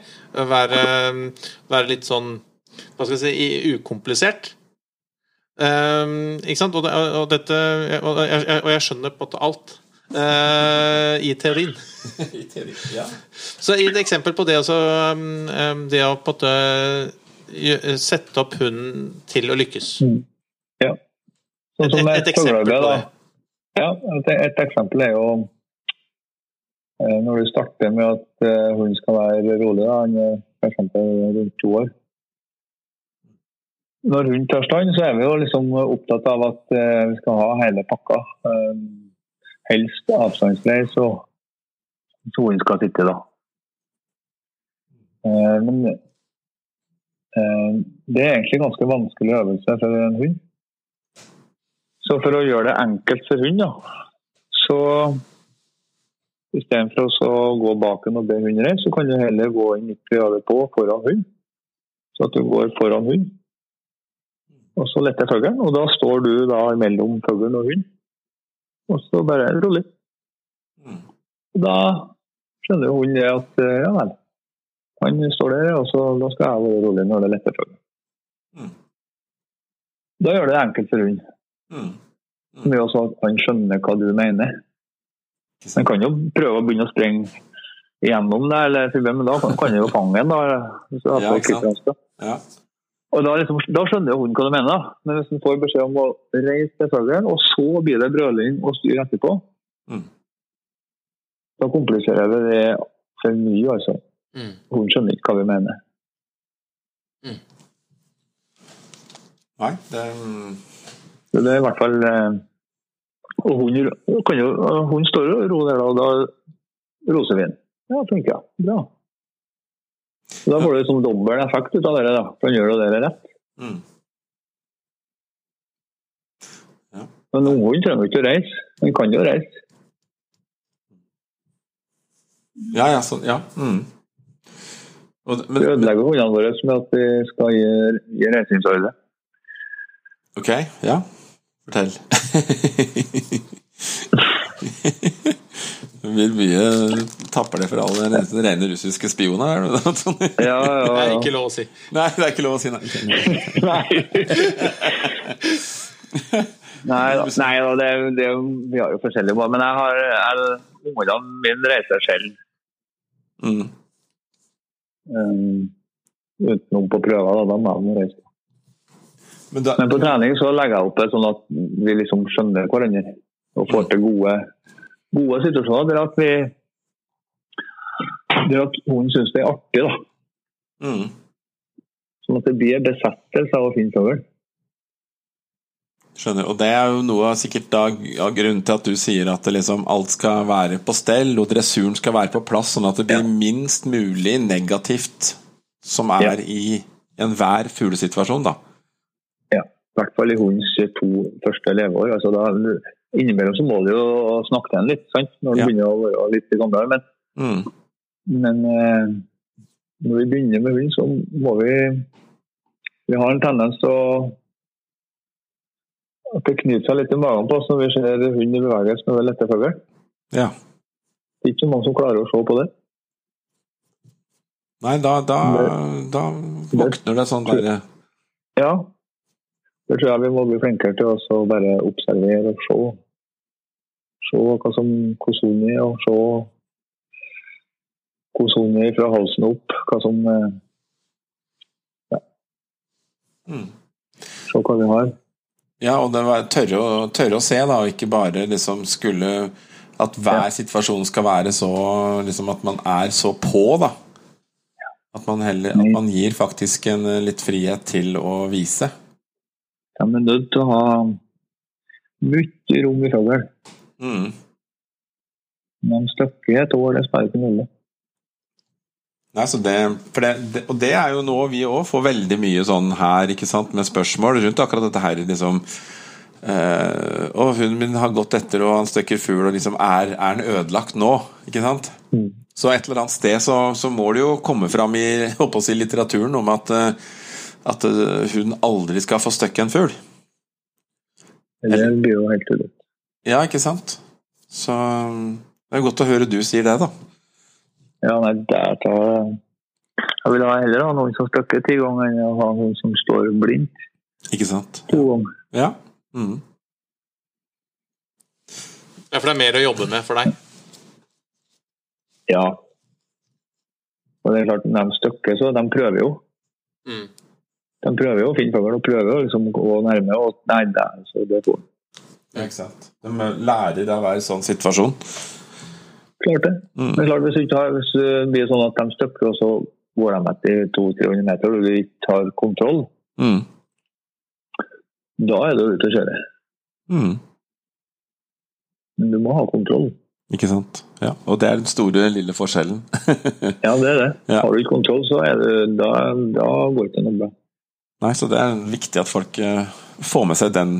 Være, um, være litt sånn Hva skal jeg si ukomplisert. Um, ikke sant? Og, det, og, dette, og, jeg, og jeg skjønner på en måte alt. Uh, I teorien. ja. Så i et eksempel på det også, um, um, Det å på en måte sette opp hunden til å lykkes. Ja. Sånn Et, som et, et eksempel på det. Ja, et, et eksempel er jo eh, når du starter med at eh, hunden skal være rolig, da, han er f.eks. rundt to år. Når hunden tar stand, så er vi jo liksom opptatt av at eh, vi skal ha hele pakka. Helst avstandsreis, så hunden skal sitte, da. Eh, men eh, det er egentlig ganske vanskelig øvelse for en hund. Så for å gjøre det enkelt for hund, da, så istedenfor å gå bak en og be hunden reise, så kan du heller gå inn litt høyere på foran hund. Så at du går foran hund. Og så letter fuglen, og da står du da mellom fuglen og hund. Og så bare rolig. Mm. Da skjønner jo hunden det at eh, ja vel, han står der, og så da skal jeg være rolig når det letter fuglen. Mm. Da gjør det enkelt for hunden. Mm. Med også at han skjønner hva du mener. Han kan jo prøve å begynne å sprenge gjennom det, eller, men da kan kan han jo fange den. da. Hvis du har Ja, ikke sant. Ja. Og da, liksom, da skjønner hun hva du mener. Men hvis hun får beskjed om å reise til fuglen, og så blir det brøling og styr etterpå, Mm. da kompliserer vi det for mye. altså. Mm. Hun skjønner ikke hva vi mener. Nei, det mm, det er i hvert fall eh, Og hun, kan jo, hun står og roer der, og da roser vi den. Ja, jeg. Bra. Da får du liksom dobbel effekt ut av det. da, for Han gjør jo det rett. mm. Men ungen trenger ikke å reise. Han kan jo reise. Ja, ja, sånn. Ja. Mm. Og, Vi ødelegger hundene våre med at vi skal gi, gi reisingsordre. ok, ja. Fortell. Det blir mye tapper det for alle nesten rene russiske spioner. Er det noe sånt? Ja, Det er ikke lov å si. Nei, det er ikke lov å si nei. Nei. Da, nei, da det, det, vi har jo forskjellige mål, Men jeg har jeg, ungene mine reiser selv. Mm. Um, utenom på prøver, da. Da må de reise. Men da, Men på trening så legger jeg opp det sånn at vi liksom skjønner hverandre. Og får til gode, gode situasjoner der at vi der at hun syns det er artig. da. mm. Sånn at det blir besettelse av å finne fugl. Skjønner. Og det er jo noe av sikkert da av grunnen til at du sier at det liksom alt skal være på stell, og dressuren skal være på plass, sånn at det blir Ja. minst mulig negativt som er Ja. i enhver fuglesituasjon, da. Ja. I hvert fall i hundens to første leveår. Altså da, innimellom så må du jo snakke til den litt, sant? når den Ja. begynner å være litt gammel. Men Mm. Men eh, når vi begynner med hund, så må vi Vi har en tendens til å at det knyter seg litt i magen på oss når vi ser hund i bevegelse med lette fugl. Ja. Det er ikke mange som klarer å se på det. Nei, da, da, da våkner det sånn derre Ja. Det tror jeg vi må bli flinkere til å bare observere og se. Se hva som, hvordan hun er, og se hvordan hun er fra halsen opp. Hva som ja. mm. Se hva vi har. Ja, og det var tørre å, tørre å se, da, og ikke bare liksom skulle At hver Ja. situasjon skal være så liksom At man er så på, da. At man heller At man gir faktisk en eh, litt frihet til å vise. De er nødt til å ha mye rom i fugl. Mm. Men stykke i et år, det spiller noe rolle. Nei, så det, det, det, og det er jo noe vi òg får veldig mye sånn her, ikke sant, med spørsmål rundt akkurat dette her, liksom Uh, Og hunden min har gått etter, og han støkker fugl, og liksom Er, er den ødelagt nå? Ikke sant? Mm. Så et eller annet sted så, så må det jo komme fram i si, litteraturen om at, eh, at eh, hunden aldri skal få støkke en fugl. Det blir jo helt ulikt. Ja, ikke sant? Så det er godt å høre du sier det, da. Ja, nei, der tar Jeg vil ha heller ha noen som støkker ti ganger, enn å ha noen som står blindt Ikke sant? to ganger. Ja. Mm. Ja, for det er mer å jobbe med for deg. Ja. Og det er klart, de støkker, så de prøver jo. Mm. De prøver jo å finne fugl, og prøver jo liksom å gå nærme. Og nei, det er så det får Ja, ikke sant. De lærer av hver sånn situasjon. Klart det. Mm. Men klart, hvis, du ikke har, hvis det blir sånn at de støkker, og så går de etter 200-300 meter, og du ikke har kontroll, Mm. da er det ute å kjøre. Mm. Men du må ha kontroll. Ikke sant? Ja. Og det er den store, lille forskjellen. Ja, det er det. Ja. Har du ikke kontroll, så er det, da, da går det ikke noe bra. Nei, så det er viktig at folk eh, får med seg den,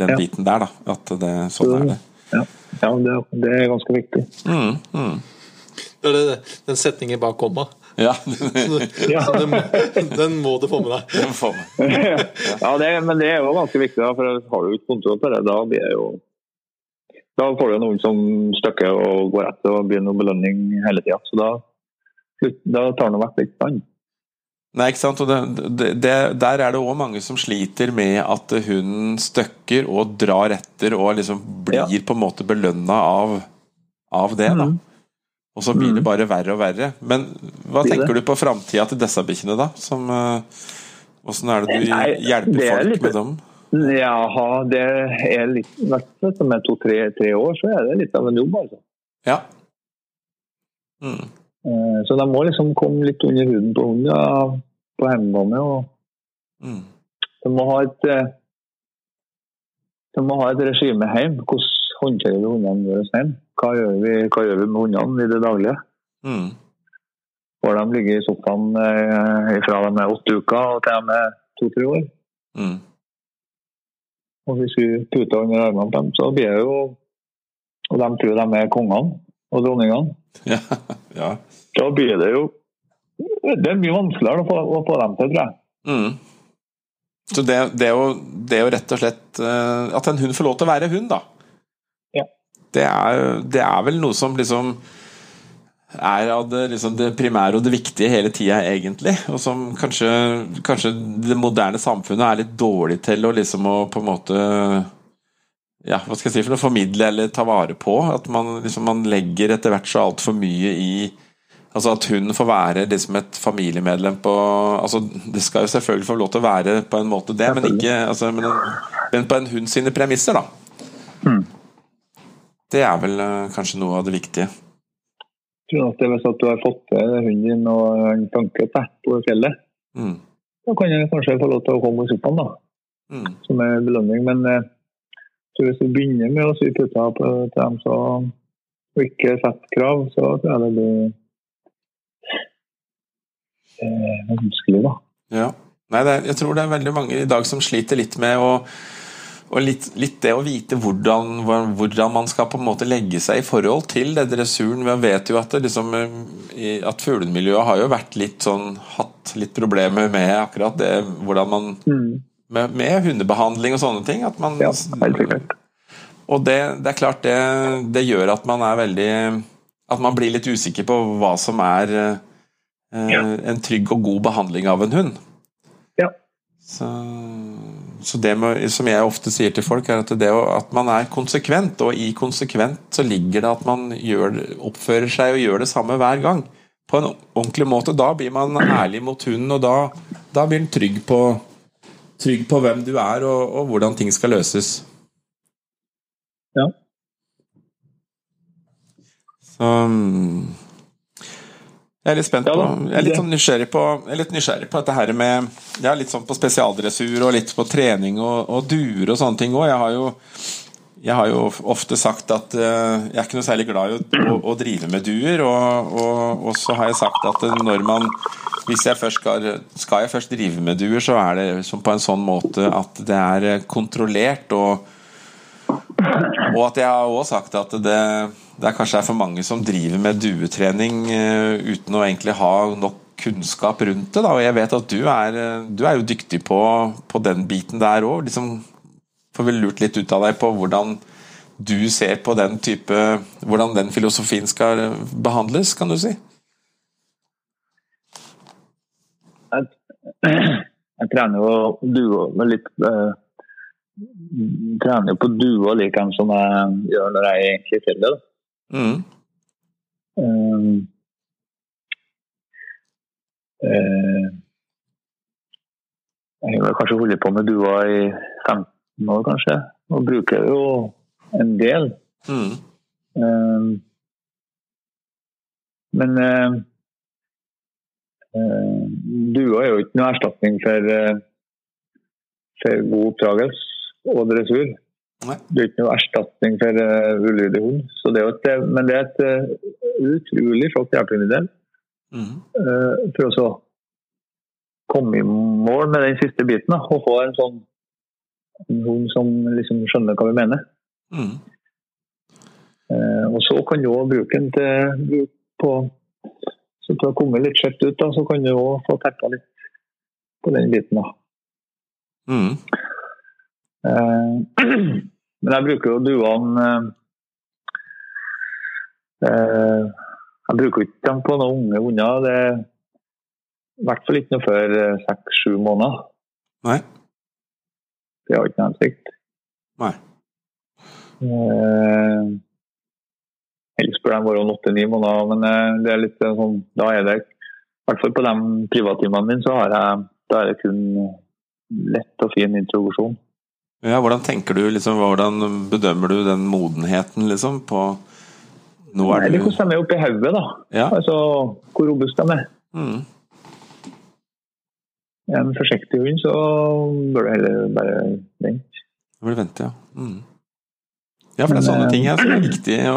den Ja. biten der, da. At det, sånn er det. Ja, ja det, det er ganske viktig. Mm, mm. Det er det, den setningen bak komma. Ja. Ja. Så den, den må du få med deg. Den får med. ja, det, men det er jo ganske viktig, da, for har du ikke kontroll på det, da blir det jo Da får du noen som støkker og går etter og blir noe belønning hele tida. Så da, da tar han vekk litt vann. Nei, ikke sant? Det, det, det, der er det òg mange som sliter med at hunden støkker og drar etter og liksom blir Ja. på en måte belønna av, av det. da. Mhm. Og så blir det Mhm. bare verre og verre. Men hva tenker du på framtida til disse bikkjene, da? Som, eh, er det du Nei, hjelper det folk litt- med dem? Jaha, det er litt I hvert fall som er to-tre tre år, så er det litt av en jobb, altså. Ja. Mm. Eh, Så de må liksom komme litt under huden på hunden på hjemmebane. og Mm. De må ha et eh, de må ha et regime hjemme. Hvordan håndterer vi hundene våre hjemme? Hva gjør vi, hva gjør vi med hundene i det daglige? Mm. Får de ligge i sofaen eh, fra de er åtte uker og til de er to-tre år? Mm. Og hvis vi puter under armene på dem, så blir det jo Og de tror de er kongene og dronningene. Ja. ja. Da blir det jo Det er mye vanskeligere å få, å få dem til, tror jeg. Mm. Så det, det, er jo, det er jo rett og slett eh, At en hund får lov til å være hund, da. Ja. Det er, det er vel noe som liksom er av det, liksom det primære og det viktige hele tida, egentlig. Og som kanskje, kanskje det moderne samfunnet er litt dårlig til å liksom å på en måte ja, hva skal jeg si for noe, formidle eller ta vare på. At man, liksom, man legger etter hvert så altfor mye i Altså At hun får være liksom et familiemedlem på altså Det skal jo selvfølgelig få lov til å være på en måte det, men ikke altså, men, men på en hund sine premisser, da. Mm. Det er vel eh, kanskje noe av det viktige. Jeg tror at Hvis at du har fått til hunden din og en tanke tett på fjellet, Mm. da kan jeg kanskje få lov til å komme på sopaen da. Mm. som er belønning. Men eh, så hvis du begynner med å sy puter på, til dem så, og ikke setter krav, så tror jeg det blir eh, vanskelig, da. Ja. Nei, det er, jeg tror det er veldig mange i dag som sliter litt med å og litt, litt, det å vite hvordan, hvordan, man skal på en måte legge seg i forhold til det dressuren. Vi vet jo at, det liksom, at fuglemiljøet har jo vært litt sånn hatt litt problemer med akkurat det hvordan man mm. med, med, hundebehandling og sånne ting. At man, ja, helt sikkert. Og det, det, er klart det, det, gjør at man er veldig At man blir litt usikker på hva som er eh, ja. en trygg og god behandling av en hund. Ja. Så så det med, som jeg ofte sier til folk, er at, det, at man er konsekvent. Og i konsekvent så ligger det at man gjør, oppfører seg og gjør det samme hver gang. På en ordentlig måte. Da blir man ærlig mot hunden, og da, da blir den trygg på, trygg på hvem du er og, og hvordan ting skal løses. Ja. Så jeg er litt spent på Jeg er litt, sånn nysgjerrig, på, litt nysgjerrig på dette her med Jeg er litt sånn på spesialdressur og litt på trening og, og duer og sånne ting òg. Jeg har jo jeg har jo ofte sagt at uh, jeg er ikke noe særlig glad i å, å, å drive med duer. Og, og, og, så har jeg sagt at når man Hvis jeg først skal, skal jeg først drive med duer, så er det på en sånn måte at det er kontrollert. Og, og at jeg har òg sagt at det det er kanskje for mange som driver med duetrening uh, uten å egentlig ha nok kunnskap rundt det. Da. Og jeg vet at du er, eh, du er jo dyktig på, på den biten der òg. Liksom, får vel lurt litt ut av deg på hvordan du ser på den type Hvordan den filosofien skal behandles, kan du si? Jeg, jeg trener jo duo med litt uh, Trener jo på duo like som jeg gjør når jeg er i fjellet. Mm. Um, uh, jeg har kanskje holdt på med dua i 15 år, kanskje, og bruker jo en del. Mm. Um, men uh, uh, dua er jo ikke noe erstatning for, for god oppdragelse og dressur. Nei. Det er ikke noe erstatning for uh, ulydig hund. Det et, eh, men det er et uh, utrolig flott hjelpemiddel mm. uh, for å komme i mål med den siste biten. Da, og få en sånn en hund som liksom skjønner hva vi mener. Mm. Uh, og så kan du òg bruke den til bruk på så til å komme litt skjøtt ut, da, så kan du òg få tekka litt på den biten. da. Mm. Eh, men jeg bruker jo duene eh, eh, Jeg bruker ikke dem på noen unge hunder. Det er i hvert fall ikke noe før seks-sju måneder. Nei. Det har ikke noe hensikt. Nei. Eh, helst bør de være åtte-ni måneder, men det er litt sånn Da er det I hvert fall på de privattimene mine så har jeg, da er det kun lett og fin introduksjon. Ja, hvordan tenker du, liksom, hvordan bedømmer du den modenheten, liksom, på nå er Nei, Det er hvordan de er oppi hodet, da. Ja. Altså hvor robuste de er. Mm. En forsiktig hund, så bør du heller bare vente. Bør du vente, ja. Mm. Ja, for det er sånne ting her som er viktige.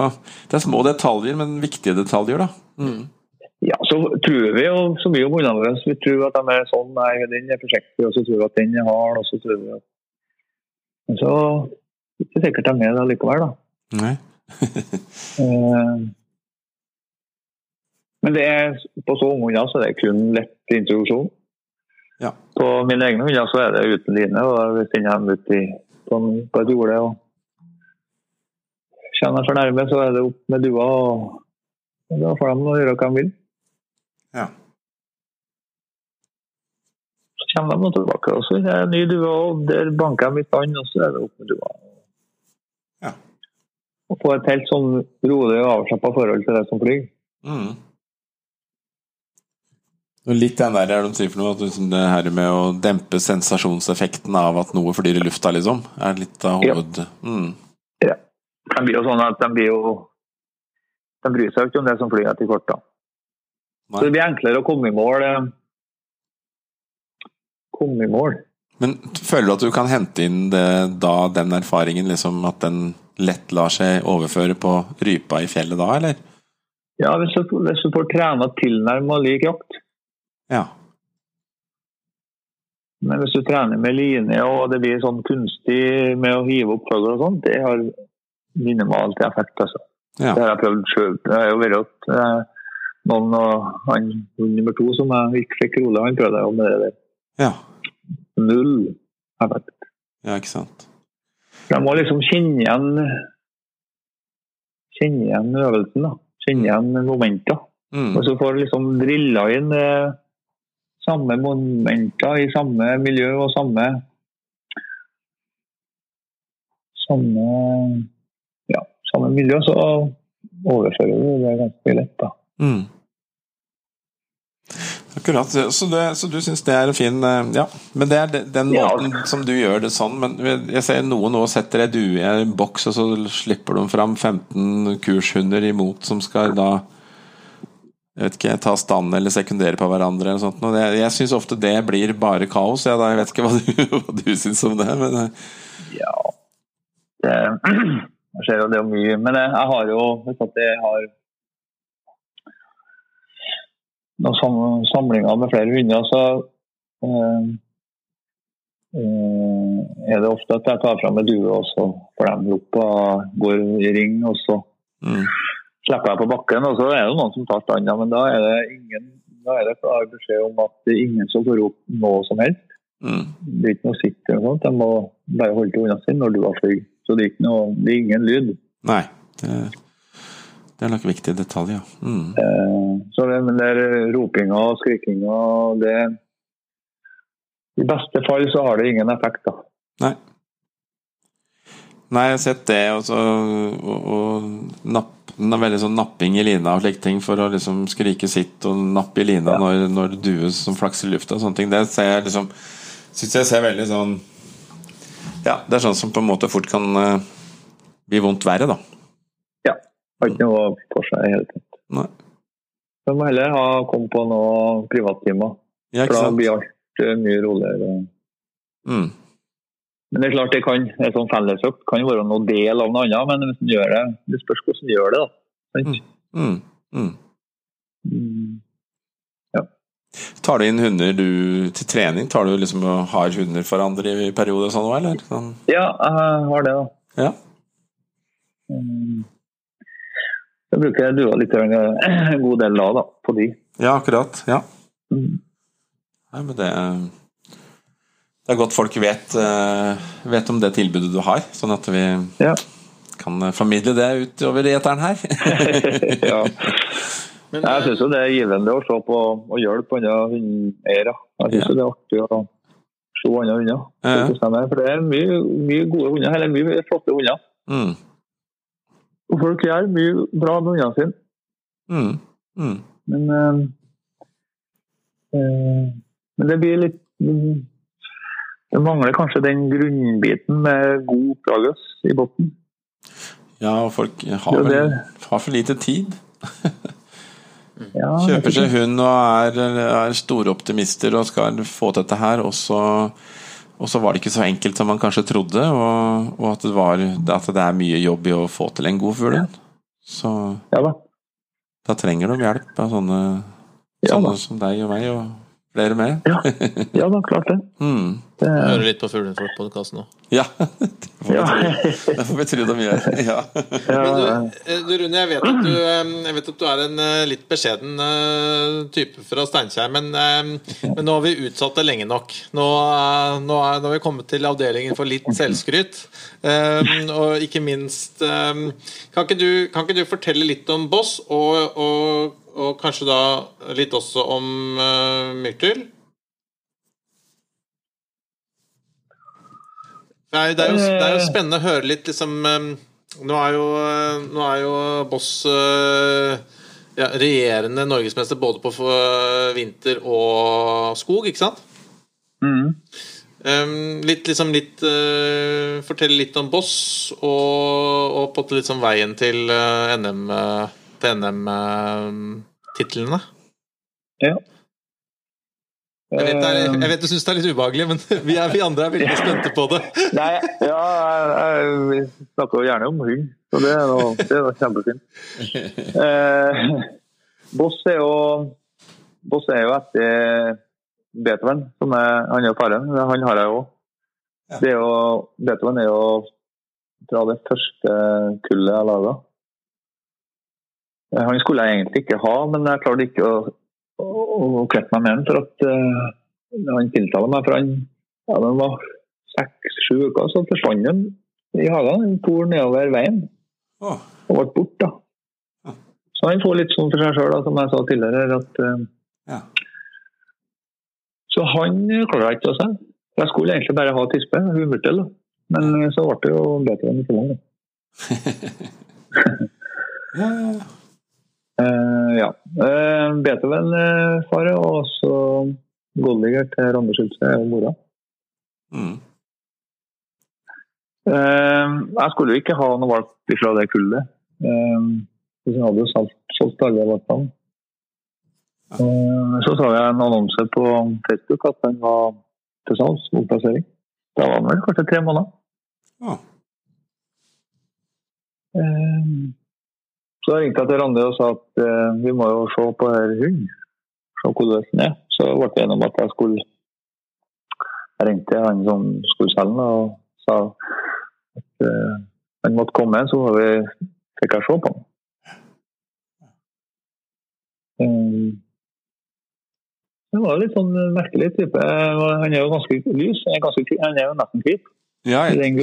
det er små detaljer, men viktige detaljer, da. Mm. Ja, så tror vi jo så mye om hundene våre. Vi tror at de er sånn, nei, den er forsiktig, og så tror vi at den er hard, og så tror vi at men så det ikke sikkert de er med likevel, da. Nei. Eh, men det er, på så unge hunder så er det kun lett introduksjon. Ja. På mine egne hunder så er det uten line. og Hvis den kommer ut i, på, på et jorde og kommer for nærme, så er det opp med dua. og Da får de gjøre hva de vil. Ja kommer de tilbake. Og så er det ny due, og der banker de litt an, og så er det opp med dua. Ja. Og få et helt sånn rolig og avslappa forhold til det som flyr. Mm. Litt den der er de sier for noe, at liksom det her med å dempe sensasjonseffekten av at noe flyr i lufta, liksom, er litt av hoved... Ja. Mm. ja. De blir jo sånn at de blir jo De bryr seg jo ikke om det som flyr etter kort, da. Så det blir enklere å komme i mål. Eh, komme i mål. Men føler du at du kan hente inn det, da den erfaringen, liksom, at den lett lar seg overføre på rypa i fjellet da, eller? Ja, hvis du, hvis du får trena tilnærma lik jakt. Ja. Men hvis du trener med line og det blir sånn kunstig med å hive opp fugl og sånn, det har minimalt effekt. altså. Ja. Det har jeg prøvd sjøl. Det har jo vært eh, noen og han nummer to som jeg ikke fikk rolig, han prøvde jo med det der. Ja. Null effekt. ja, ikke sant. De må liksom kjenne igjen Kjenne igjen øvelsen. da. Kjenne igjen momenter. Mm. Og så får du liksom drilla inn eh, samme momenter i samme miljø og samme Samme ja, samme miljø, så overfører du det ganske lett, da. Mm. Akkurat. Så, det, så du syns det er en fin eh, Ja, men det er de- den Ja. måten som du gjør det sånn. Men jeg ser noen nå setter ei due i en boks, og så slipper de fram 15 kurshunder imot som skal da jeg vet ikke, ta stand eller sekundere på hverandre. eller sånt. Og det, jeg syns ofte det blir bare kaos. Ja, da, jeg vet ikke hva du, hva du syns om det, men eh, Ja. Det, jeg ser jo det er mye. Men jeg, jeg har jo jeg har noen sam- samlinger med flere hunder, så eh, eh, er det ofte at jeg tar fram en due, og så får de opp og går i ring. og så mm, slipper jeg på bakken, og så er det noen som tar standa, men da er det ingen da er det klar beskjed om at det er ingen som får opp noe som helst. mm, Det er ikke noe sitt eller noe sånt. De må bare holde til unna sin når du har flydd. Så det er, noe, det er ingen lyd. Nei. Det, det er nok viktige detaljer. ja. Mm, Eh, så det, men det ropinga og skrikinga det I beste fall så har det ingen effekt, da. nei. Nei, jeg har sett det, og, så, og, og napp, den veldig sånn napping i lina og slike ting for å liksom skrike sitt og nappe i lina Ja. når, når due som flakser i lufta og sånne ting. Det ser jeg liksom Syns jeg ser veldig sånn Ja, det er sånn som på en måte fort kan eh, bli vondt verre, da. Har ikke noe for seg i hele tatt. Nei. De må heller ha komme på noen privattimer, Ja, for da blir alt eh, mye roligere. Mm. Men det er klart det kan, en sånn fellesøkt kan være noe del av noe annet, men hvis den gjør det, det spørs hvordan du gjør det. da. Sant? Mm. Mm. Mm. Tar du inn hunder du til trening? Tar du liksom har hunder for andre i perioder og sånn òg, eller? Sånn. Ja, jeg har det, da. Ja. Jeg bruker dua litt en god del da, da, på de. ja, akkurat. Ja. Mm. Nei, men det Det er godt folk vet, eh, vet om det tilbudet du har, sånn at vi Ja. kan eh, formidle det utover i eteren her. ja. Men, Jeg syns jo det er givende å se på og hjelpe andre hundeeiere. Jeg syns Ja. det er artig å se andre hunder. Er. For det er mye, mye gode hunder, eller mye flotte hunder. Mm. Og folk gjør mye bra med ungene sine. Mm. Mm. Men, øh, men det blir litt Det mangler kanskje den grunnbiten med god oppdragelse i bunnen. Ja, og folk har, vel, har for lite tid. Ja, Kjøper seg hund og er, er store optimister og skal få til dette her, og så, og så var det ikke så enkelt som man kanskje trodde, og, og at, det var, at det er mye jobb i å få til en god fugl. Så ja da. da trenger de hjelp av sånne, sånne som deg og meg, og flere med. Ja, ja da, klart det. Mm. det Jeg hører litt på Fuglefolk-podkasten nå. Ja, det får vi ja. tro. Det får vi tro de gjør. Ja. Men du, eh, du Rune, jeg vet, at du, eh, jeg vet at du er en eh, litt beskjeden type fra Steinkjer, men, men nå har vi utsatt det lenge nok. Nå, nå, er, nå har vi kommet til avdelingen for litt selvskryt. Og ikke minst kan ikke, du, kan ikke du fortelle litt om Boss, og, og, og kanskje da litt også om uh, Myrtil? Det er, det, er jo, det er jo spennende å høre litt liksom eh, Nå er jo, eh, nå er jo Boss eh, ja, regjerende norgesmester både på eh, vinter og skog, ikke sant? Mm. Um, litt liksom litt uh, Fortelle litt om Boss og, og på litt sånn veien til uh, NM uh, Til NM-titlene. ja. jeg, vet er- Eh, jeg vet du syns det er litt ubehagelig, men vi, er, vi andre er veldig spente på det. Nei, ja, jeg, vi snakker gjerne om hund, så det er noe, det er noe kjempefint. Eh, Boss er jo Boss er jo etter Beethoven, som er, han er jo faren. Han har jeg òg. Beethoven er jo fra det første kullet jeg laga. Han skulle jeg egentlig ikke ha, men jeg klarte ikke å, å, å kvitte meg med han. For at uh, han tiltaler meg. For han ja, den var seks-sju uker, så forsvant han i hagen. Han for nedover veien og ble borte. da. Så han får litt sånn for seg sjøl, som jeg sa tidligere. at uh, ja. Så han klarer ikke å se. Jeg skulle egentlig bare ha tispe, humørtel. Men eh, så ble det jo bedre enn i tillegg. da. ja, ja. Eh, ja. Eh, og også Goldiger til Randers Schultze er mora. Mm. Jeg skulle jo ikke ha noe valg fra det kullet. Så jeg hadde jo solgt, alle valpene. Så så jeg en annonse på Facebook at den var til salgs, omplassering. Da var den vel kanskje tre måneder. Ja. Eh, Så jeg ringte jeg til Randi og sa at eh, vi må jo se på her hunden. Se hvordan den er. Så ble vi enige om at jeg skulle Jeg ringte han som skulle selge den og sa at eh, han måtte komme, så vi fikk jeg se på den. Um, Det var litt sånn merkelig type. Han er jo ganske lys. Han er, ganske, han er jo nesten hvit Ja, i jeg, den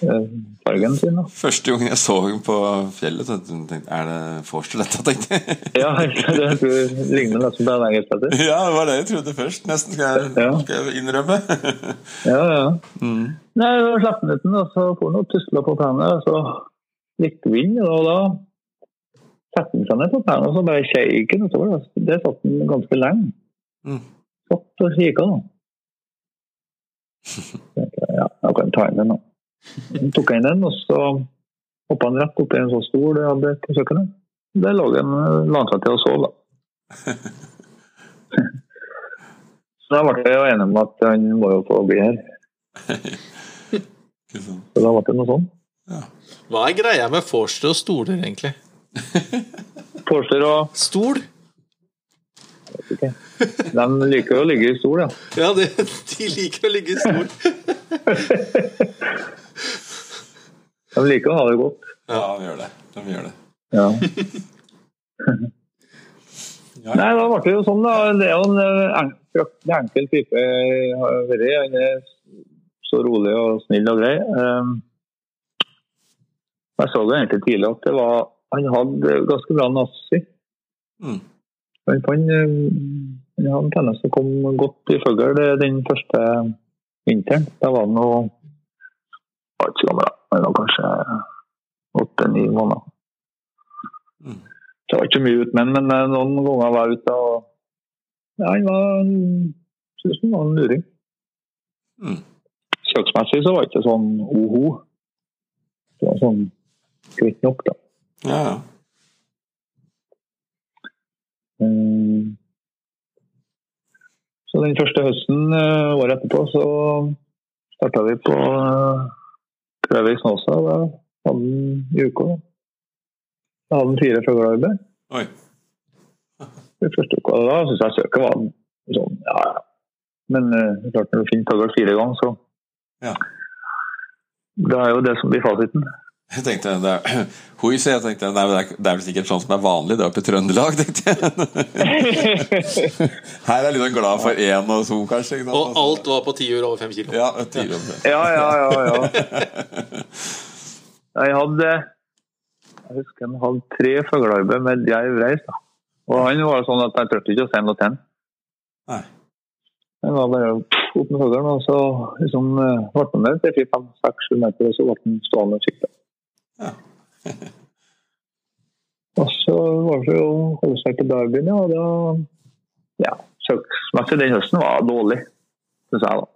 gråfargen sin. da. første gangen jeg så henne på fjellet, så tenkte jeg Er det Forster dette, tenkte jeg. Ja, det tror jeg ligner nesten på en engelskpetter. Ja, det var det jeg trodde først. Nesten, skal jeg, Ja. skal jeg innrømme. Ja, ja. Mm. Nei, jeg slapp den uten og så får han tusla på tennene, og så gikk vind, og da satte han seg ned på tennene, og så bare shake han utover. Det satt han ganske lenge. Mm. Satt og kikka, da. Jeg, Ja, jeg kan ta inn den, da. Så tok jeg inn den, og så hoppa han rett opp i en sånn stol jeg hadde på kjøkkenet. Der lå han la seg til å sove, da. Så da ble jeg jo enig om at han må jo få bli her. Så da ble det noe sånn. Hva er greia med Forster og stoler, egentlig? Forster og Stol? ikke. De liker å ligge i stol, ja. Ja, det, de liker å ligge i stol. De liker å ha det godt. Ja, de gjør det. De gjør det. Ja. Nei, da ble det jo sånn, da. Det er jo en eh, enkel type jeg har vært. Han er så rolig og snill og grei. Um, Jeg så det egentlig tidlig at det var Han hadde ganske bra nazi. Mm. Han, han, eh, han hadde en tendens til å komme godt i fugl den første vinteren. Da var han jo ikke så gammel, da. Kanskje åtte-ni måneder. Mm. Så jeg var ikke mye ute med men eh, noen ganger var jeg ute. og ja, Han var synes han var en luring. Mm. Søksmessig så var det ikke sånn oho. Det var sånn greit nok, da. Ja, ja. Mm. Så den første høsten eh, året etterpå så starta vi på uh, prøve i Snåsa. Da hadde han i uka. da. Hadde han fire fuglearbeid Oi. Det første uka. Da syns jeg søket var sånn, ja ja. Men uh, klart når du finner fugl fire ganger, så Ja. Det er jo det som blir fasiten. Jeg tenkte, det er, Hoi, så jeg tenkte nei, det, er, det er vel sikkert sånn som er vanlig det er oppe i Trøndelag, tenkte jeg. Her er jeg glad for én og to, kanskje. Og alt var på tiur over fem kilo. Ja, tiår. Ja, ja, ja. ja. Jeg hadde Jeg husker han hadde tre fuglearbeid med djerv reis. da. Og han var sånn at jeg turte ikke å sende noe til han. Nei. Han var bare opp med fuglen, og så liksom eh, ble han med til fem-seks-sju meter, og så ble han stående og kikke. Ja. og så var det jo å holde seg til derbyen, ja. og da Ja, søksmessig den høsten var dårlig, syns jeg, da.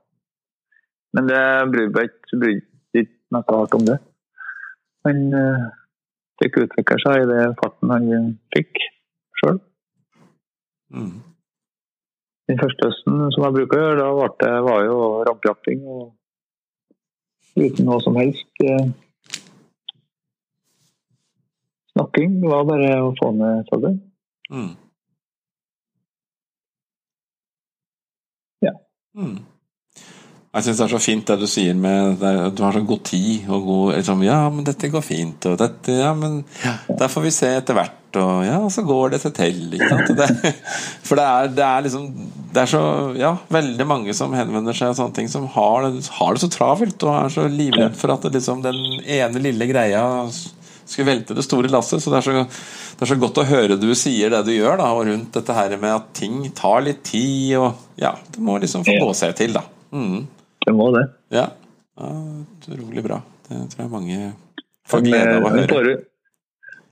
Men det bryr meg ikke noe hardt om det. Han uh, fikk utvikle seg i det farten han fikk sjøl. Mm. Den første høsten som jeg bruker å gjøre, da var det var jo rampejakting og uten noe som helst eh, snakking. Det var bare å få ned fuglen. Mm. Mm. Jeg syns det er så fint det du sier med at du har så god tid og god liksom, Ja, men dette går fint, og dette Ja, men der får vi se etter hvert, og ja, så går det seg til, ikke sant. Det, for det er, det er, liksom Det er så Ja, veldig mange som henvender seg og sånne ting, som har, har det så travelt og er så livredd for at det, liksom, den ene lille greia skulle velte det store lasset. Så det er, så det er så godt å høre du sier det du gjør, da, og rundt dette her med at ting tar litt tid, og ja, det må liksom få gå seg til, da. Mm. Det må det. Ja. ja utrolig bra. Det tror jeg mange får glede av å høre.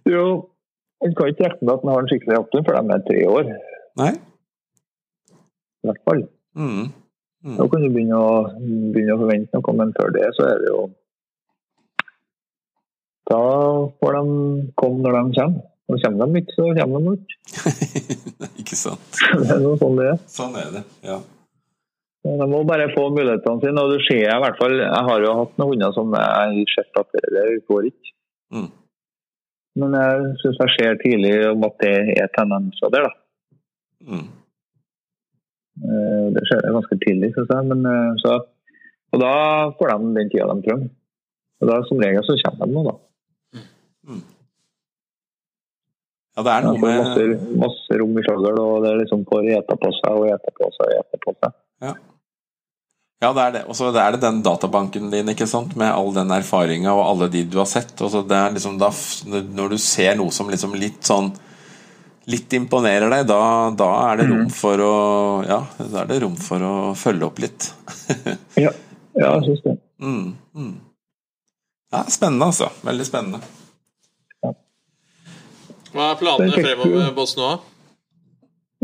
Jo, en kan ikke regne med at en har en skikkelig opptur før de er tre år. Nei. I hvert fall. Mm. Mm. Da kan du begynne å, begynne å forvente noe, men før det så er det jo Da får de komme når de kommer. Og kommer de ikke, så kommer de ikke. ikke sant. Det er noe sånn det er. Sånn er det, ja. De må bare få mulighetene sine. og du ser Jeg i hvert fall, jeg har jo hatt noen hunder som jeg har sett at det går ikke. Mm. Men jeg syns jeg ser tidlig om at det er tendenser der. da. Mm. Eh, Det ser jeg ganske tidlig, synes jeg. Men, eh, så, og da får de den tida de trenger. Og da Som regel så kommer de nå, da. Ja, det er noe får masse, masse rom i skjøgel, og det er liksom får ete på seg og ete på seg og ete på seg. Ja, det er det. Og så er det den databanken din, ikke sant, med all den erfaringa og alle de du har sett. Og så det er liksom da, Når du ser noe som liksom litt sånn Litt imponerer deg, da, da er det rom for å Ja, da er det rom for å følge opp litt. Ja, ja jeg syns det. Mm, mm. Ja, spennende, altså. Veldig spennende. Hva er planene fremover med Boss nå?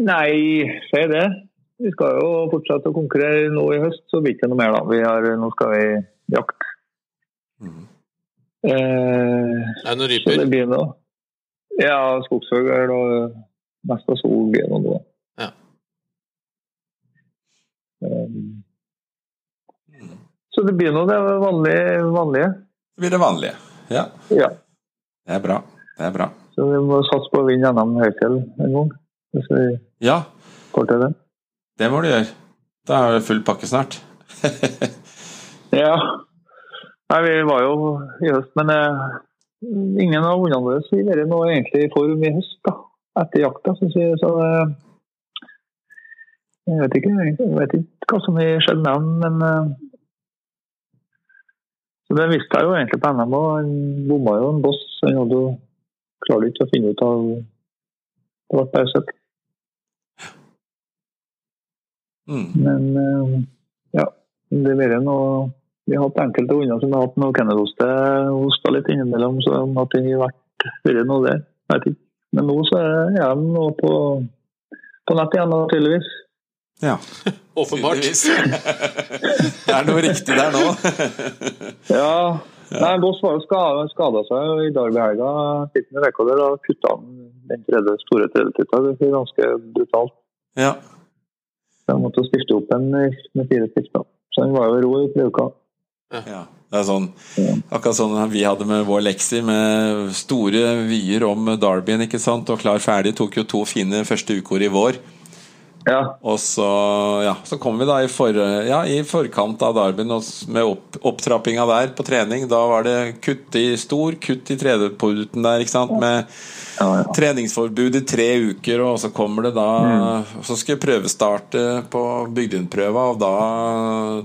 Nei, si det. Vi skal jo fortsette å konkurrere nå i høst, så blir det ikke noe mer, da. Vi har, nå skal vi jakte. Mm. Eh, Er det noen ryper? det blir noe. Ja, skogsfugl og mest av sol blir det nå. Ja. Um, så det blir nå det vanlige. vanlige. Det blir det vanlige. Ja, Ja. det er bra. Det er bra. Så vi må satse på å vinne NM Høyfjell en gang. Hvis vi Ja, får til det. det må du gjøre. Da er det full pakke snart. Ja. Nei, vi var jo i høst, men eh, ingen av hundene våre har vært noe egentlig i form i høst. da. Etter jakta, syns jeg. Så eh, jeg vet ikke, jeg vet ikke hva som har skjedd med dem, men eh, så Det visste jeg jo egentlig på NM og Han bomma jo en boss. Han hadde jo klarte ikke å finne ut av Det ble bare søtt. Mm. Men eh, ja, det har vært noe Vi har hatt enkelte hunder som har hatt noe kennelhoste hosta litt innimellom, så at det har vært, vært noe der. Jeg vet ikke. Men nå så er de nå på, på nett igjen, naturligvis. Ja. Åpenbart. Det er noe riktig der nå. Ja. Nei, Boss var jo skada, seg i Derby-helga. Fikk der og kutta han den tredje, store tredjetitta. Det blir ganske brutalt. ja. Så jeg måtte skifte opp en med fire stifter. Så han var jo i ro i tre uker. Ja, det er sånn Akkurat sånn vi hadde med vår Lexi, med store vyer om Darbyen, ikke sant, og klar ferdig. Tok jo to fine første uker i vår. Ja. Og så, ja, så kom vi da i, for, ja, i forkant av Darbyen og med opp, opptrappinga der på trening. Da var det kutt i stor, kutt i tredjeputen der, ikke sant, med Ja, ja. treningsforbud i tre uker, og så kommer det da Så skal jeg prøvestarte på Bygdøyprøva, og da,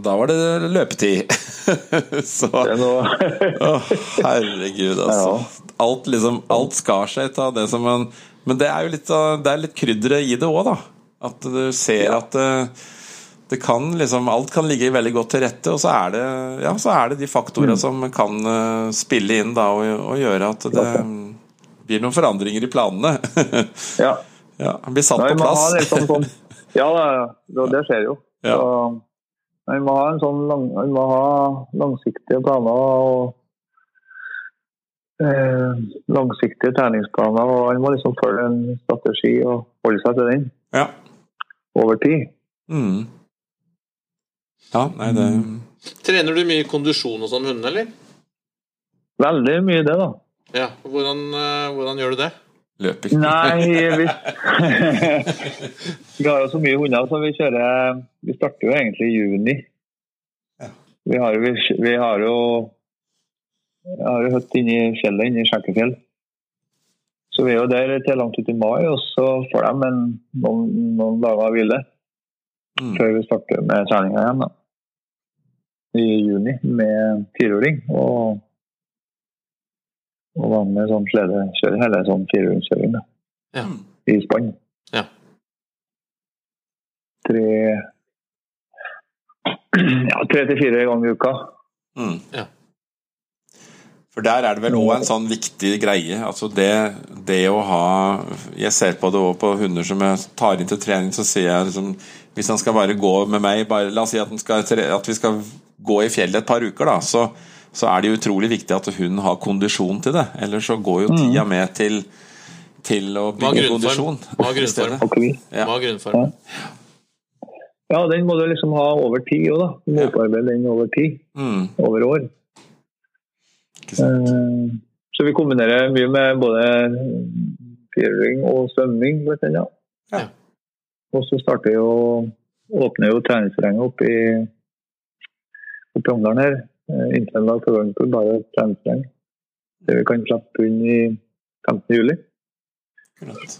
da var det løpetid. så Å, herregud, altså. Alt liksom Alt skar seg av det som en Men det er jo litt, det er litt krydderet i det òg, da. At du ser at det, det kan liksom Alt kan ligge veldig godt til rette, og så er det, ja, så er det de faktorene som kan eh, spille inn da, og, og gjøre at det blir noen forandringer i planene. Ja. ja, Han blir satt Nei, på plass. liksom sånn Ja, det, skjer jo. Ja. Så, vi må ha en sånn lang, vi må ha langsiktige planer og eh, langsiktige treningsplaner. og Han må liksom følge en strategi og holde seg til den Ja. Over tid. Mm. ja, nei, det Trener du mye kondisjon hos sånn hund, eller? Veldig mye det, da. Ja. Hvordan, eh, hvordan gjør du det? løper. Nei, vi, vi har jo så mye hunder, så vi kjører Vi starter jo egentlig i juni. Ja. Vi har, vi, vi har jo vi har jo hytte inne i fjellet, inne i Skjekkefjell. Så vi er jo der til langt ut i mai, og så får de en, noen, noen dager hvile Mm. før vi starter med treninga igjen. da. I juni med firehjuling. Og, og vanlig sånn sledekjøring, eller sånn firehjulskjøring Ja. i spann. Ja. Tre ja, tre til fire ganger i uka. Mm. Ja. For der er det vel òg en sånn viktig greie. Altså det, det å ha Jeg ser på det òg på hunder som jeg tar inn til trening, så sier jeg liksom Hvis han skal bare gå med meg bare, La oss si at, skal, at vi skal gå i fjellet et par uker, da. Så, så er det utrolig viktig at hunden har kondisjon til det. Ellers så går jo tida med til, til å bygge grunnform? kondisjon. Hva er grunnform? Hvil. Ja. Hva er grunnformen? Ja, den må du liksom ha over tid òg, da. Du må opparbeide den over tid. Mm, Over år. Ikke sant. Eh, Så vi kombinerer mye med både firehjuling og svømming, blant annet. Ja. Og så starter jo åpner jo treningsterrenget opp i opp i Ongdalen her. Eh, Internat for bare et treningsterreng. Det vi kan slippe inn i 15. juli. Klart.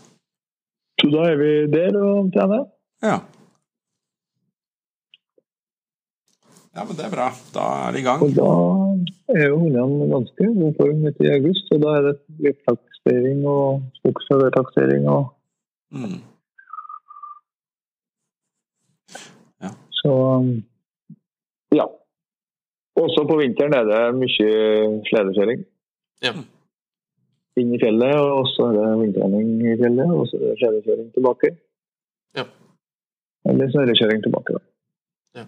Så da er vi der og trener. Ja. Ja, men det er bra. Da er det i gang. Og da er jo hundene ganske god form ute i august. Og da er det litt taksering og skogsførertaksering og Mm. Så ja. Også på vinteren er det mye sledekjøring. Ja. Inn i fjellet, og så er det vindtrening i fjellet, og så er det sledekjøring tilbake. Ja. Eller snørrekjøring tilbake, da. Ja.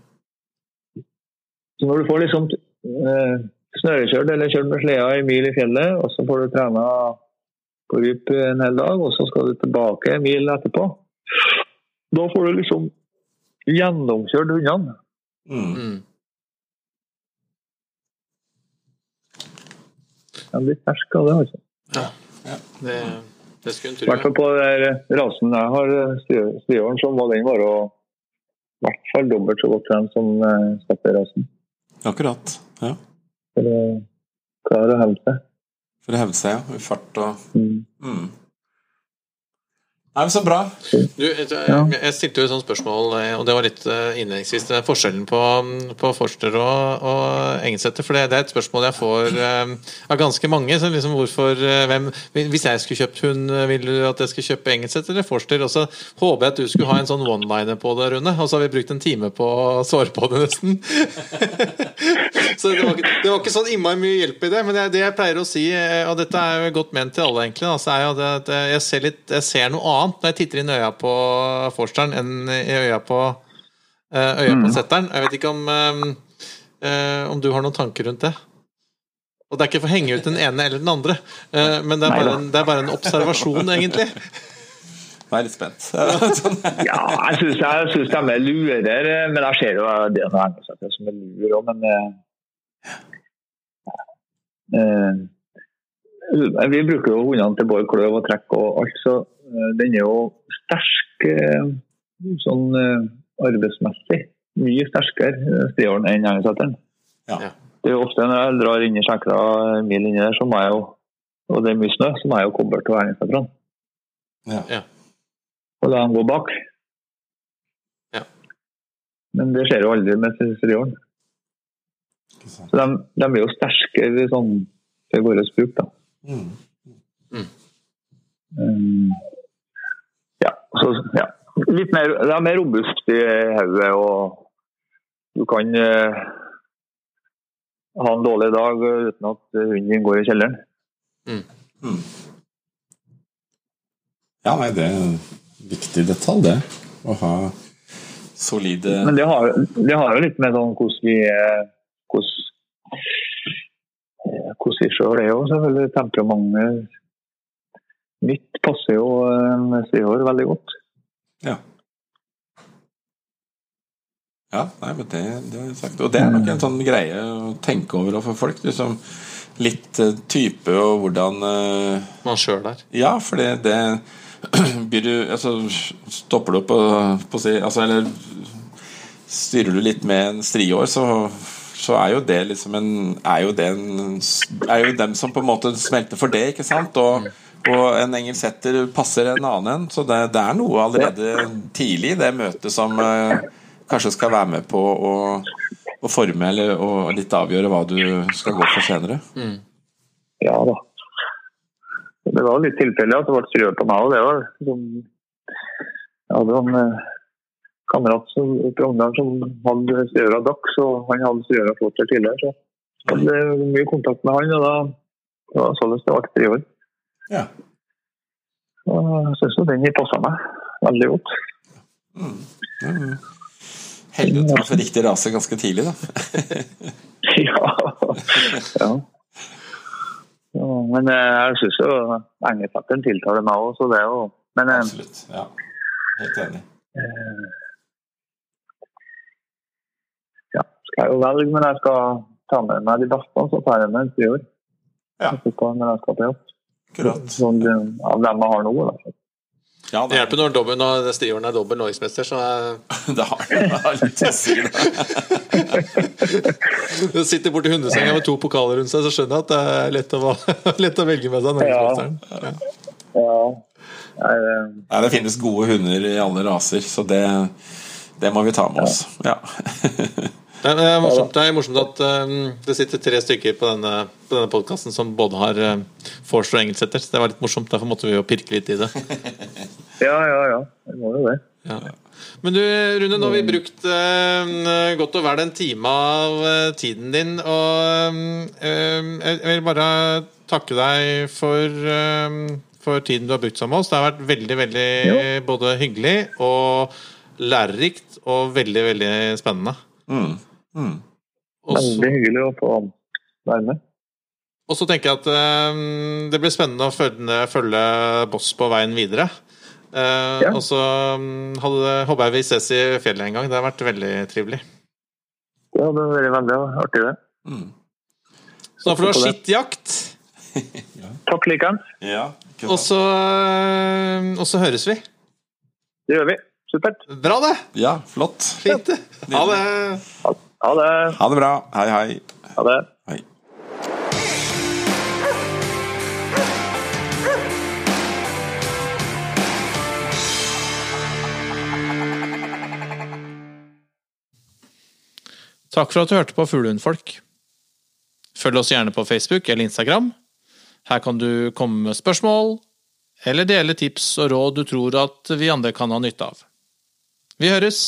Så når du får liksom eh, snørekjørt eller kjørt med sleda en mil i fjellet, og så får du trena på ryp en hel dag, og så skal du tilbake en mil etterpå, da får du liksom gjennomkjørt hundene. Mm. De blir fersk av det, altså. Det, det skulle en I hvert fall på rasen jeg har, striåren, så må den være i hvert fall dobbelt så godt trent som uh, stepperasen. Akkurat. Ja. For å klare å hevde seg. For å hevde seg, ja. I fart og Mm. mm. Nei, men Så bra. Du, jeg, stilte jo et sånt spørsmål, eh, og det var litt eh, innledningsvis. det er Forskjellen på, på Forster og, og Engesæter. For det, det er et spørsmål jeg får eh, av ganske mange. Så liksom hvorfor, hvem, hvis jeg skulle kjøpt hund, vil du at jeg skulle kjøpe Engesæter eller Forster? Og så håper jeg at du skulle ha en sånn one-liner på det, Rune. Og så har vi brukt en time på å svare på det, nesten. så det var, ikke, det var ikke sånn innmari mye hjelp i det. Men det, det jeg pleier å si, eh, og dette er jo godt ment til alle, egentlig, da, så er jo det at jeg ser, litt, jeg ser noe annet når jeg titter inn i øya på Forsteren enn i øya på eh, øya på setteren. Jeg vet ikke om, eh, om du har noen tanker rundt det? Og det er ikke for å henge ut den ene eller den andre, eh, men det er, bare en, det er bare en observasjon, egentlig. Nå er jeg litt spent. Sånn. Ja, jeg syns, det er de er lurer, men jeg ser jo det er noe engelsksetter som er lur òg, men Vi bruker jo hundene til både kløv og trekk og alt, så eh, den er jo sterk eh, sånn eh, arbeidsmessig. Mye sterkere eh, striåren enn engelsksetteren. Ja. Det er jo ofte når jeg drar inn i Skjenkra en mil inni der, så må jeg jo og det er mye snø, så må jeg jo koble til engelsksetterne. Ja. Og la dem gå bak. Ja. Men det skjer jo aldri med striåren. De, de er jo sterkere sånn til vår bruk, da. Mm. Um, ja, så, ja. Litt mer, de er mer robuste i hodet, og du kan uh, ha en dårlig dag uten at hunden din går i kjelleren. Mm. Ja, nei, det er en viktig detalj, det. Å ha solide Men det har, det har jo litt med sånn hvordan vi er hvordan, eh, hvordan vi sjøl er jo selvfølgelig. Temperamentet mitt passer jo eh, Strihår veldig godt. Ja. Ja, nei, men det, det er sagt. Og det er nok en sånn greie å tenke over for folk. Liksom, litt eh, type og hvordan Man sjøl der. Ja, for det, det blir du Altså, stopper du opp på, på si Altså, eller styrer du litt med en striår, så, så er jo det liksom en Er jo det en Er jo dem som på en måte smelter for det, ikke sant? Og, og en engelsetter passer en annen en. Så det, det er noe allerede tidlig i det møtet som eh, kanskje skal være med på å, å forme eller å litt avgjøre hva du skal gå for senere. Ja da. Det var litt tilfeldig at det ble strø på meg. òg. det var liksom, Jeg hadde en eh, kamerat som, fra Ungdalen som hadde Sierra Dax, og han hadde Sierra Flotter tidligere. Så jeg hadde mye kontakt med han, og da det var sånn det ble tre år. Ja. Og jeg syns den passa meg veldig godt. Heldig å treffe riktig rase ganske tidlig, da. ja. ja. ja. Men eh, jeg syns jo engefatteren tiltaler meg òg, så det er jo Men eh, Absolutt. Ja. Helt enig. ja, skal jeg jo velge, men jeg skal ta med meg de beste, så tar jeg med en friår. Ja. Akkurat. Sånn, av dem jeg har nå. Da. Ja, Det hjelper når, dobbel, når Striåren er dobbel norgesmester, så er, det har, har litt du sitter borti hundesenga med to pokaler rundt seg, så skjønner jeg at det er lett å, lett å velge med seg norgesmesteren. Ja. Ja. Nei, det finnes gode hunder i alle raser, så det, det må vi ta med oss. Ja. Det er morsomt, det er morsomt at um, det sitter tre stykker på denne, på denne podkasten som både har uh, Forster og engelsetter. Det var litt morsomt. Derfor måtte vi jo pirke litt i det. ja, ja, ja. Det må jo det. Ja. Men du, Rune, nå har vi brukt uh, godt og vel en time av uh, tiden din. Og um, jeg vil bare takke deg for, um, for tiden du har brukt sammen med oss. Det har vært veldig, veldig Jo. både hyggelig og lærerikt og veldig, veldig spennende. Mm. Mm. Også, Veldig hyggelig å få være med. Og så tenker jeg at eh, det blir spennende å følge, følge Boss på veien videre. Uh, Ja. Og så hadde, håper jeg vi ses i fjellet en gang. Det har vært veldig trivelig. Ja, Det har vært veldig artig, det. Mm. Så da får du ha skittjakt, Takk likeens. Ja, og så, eh, høres vi. Det gjør vi. Supert. Bra, det! ja, flott. Fint, det. Ha det. Ha det. Ha det bra. Hei, hei. Ha det. hei. Takk for at du hørte på Fuglehundfolk. Følg oss gjerne på Facebook eller Instagram. Her kan du komme med spørsmål, eller dele tips og råd du tror at vi andre kan ha nytte av. Vi høres!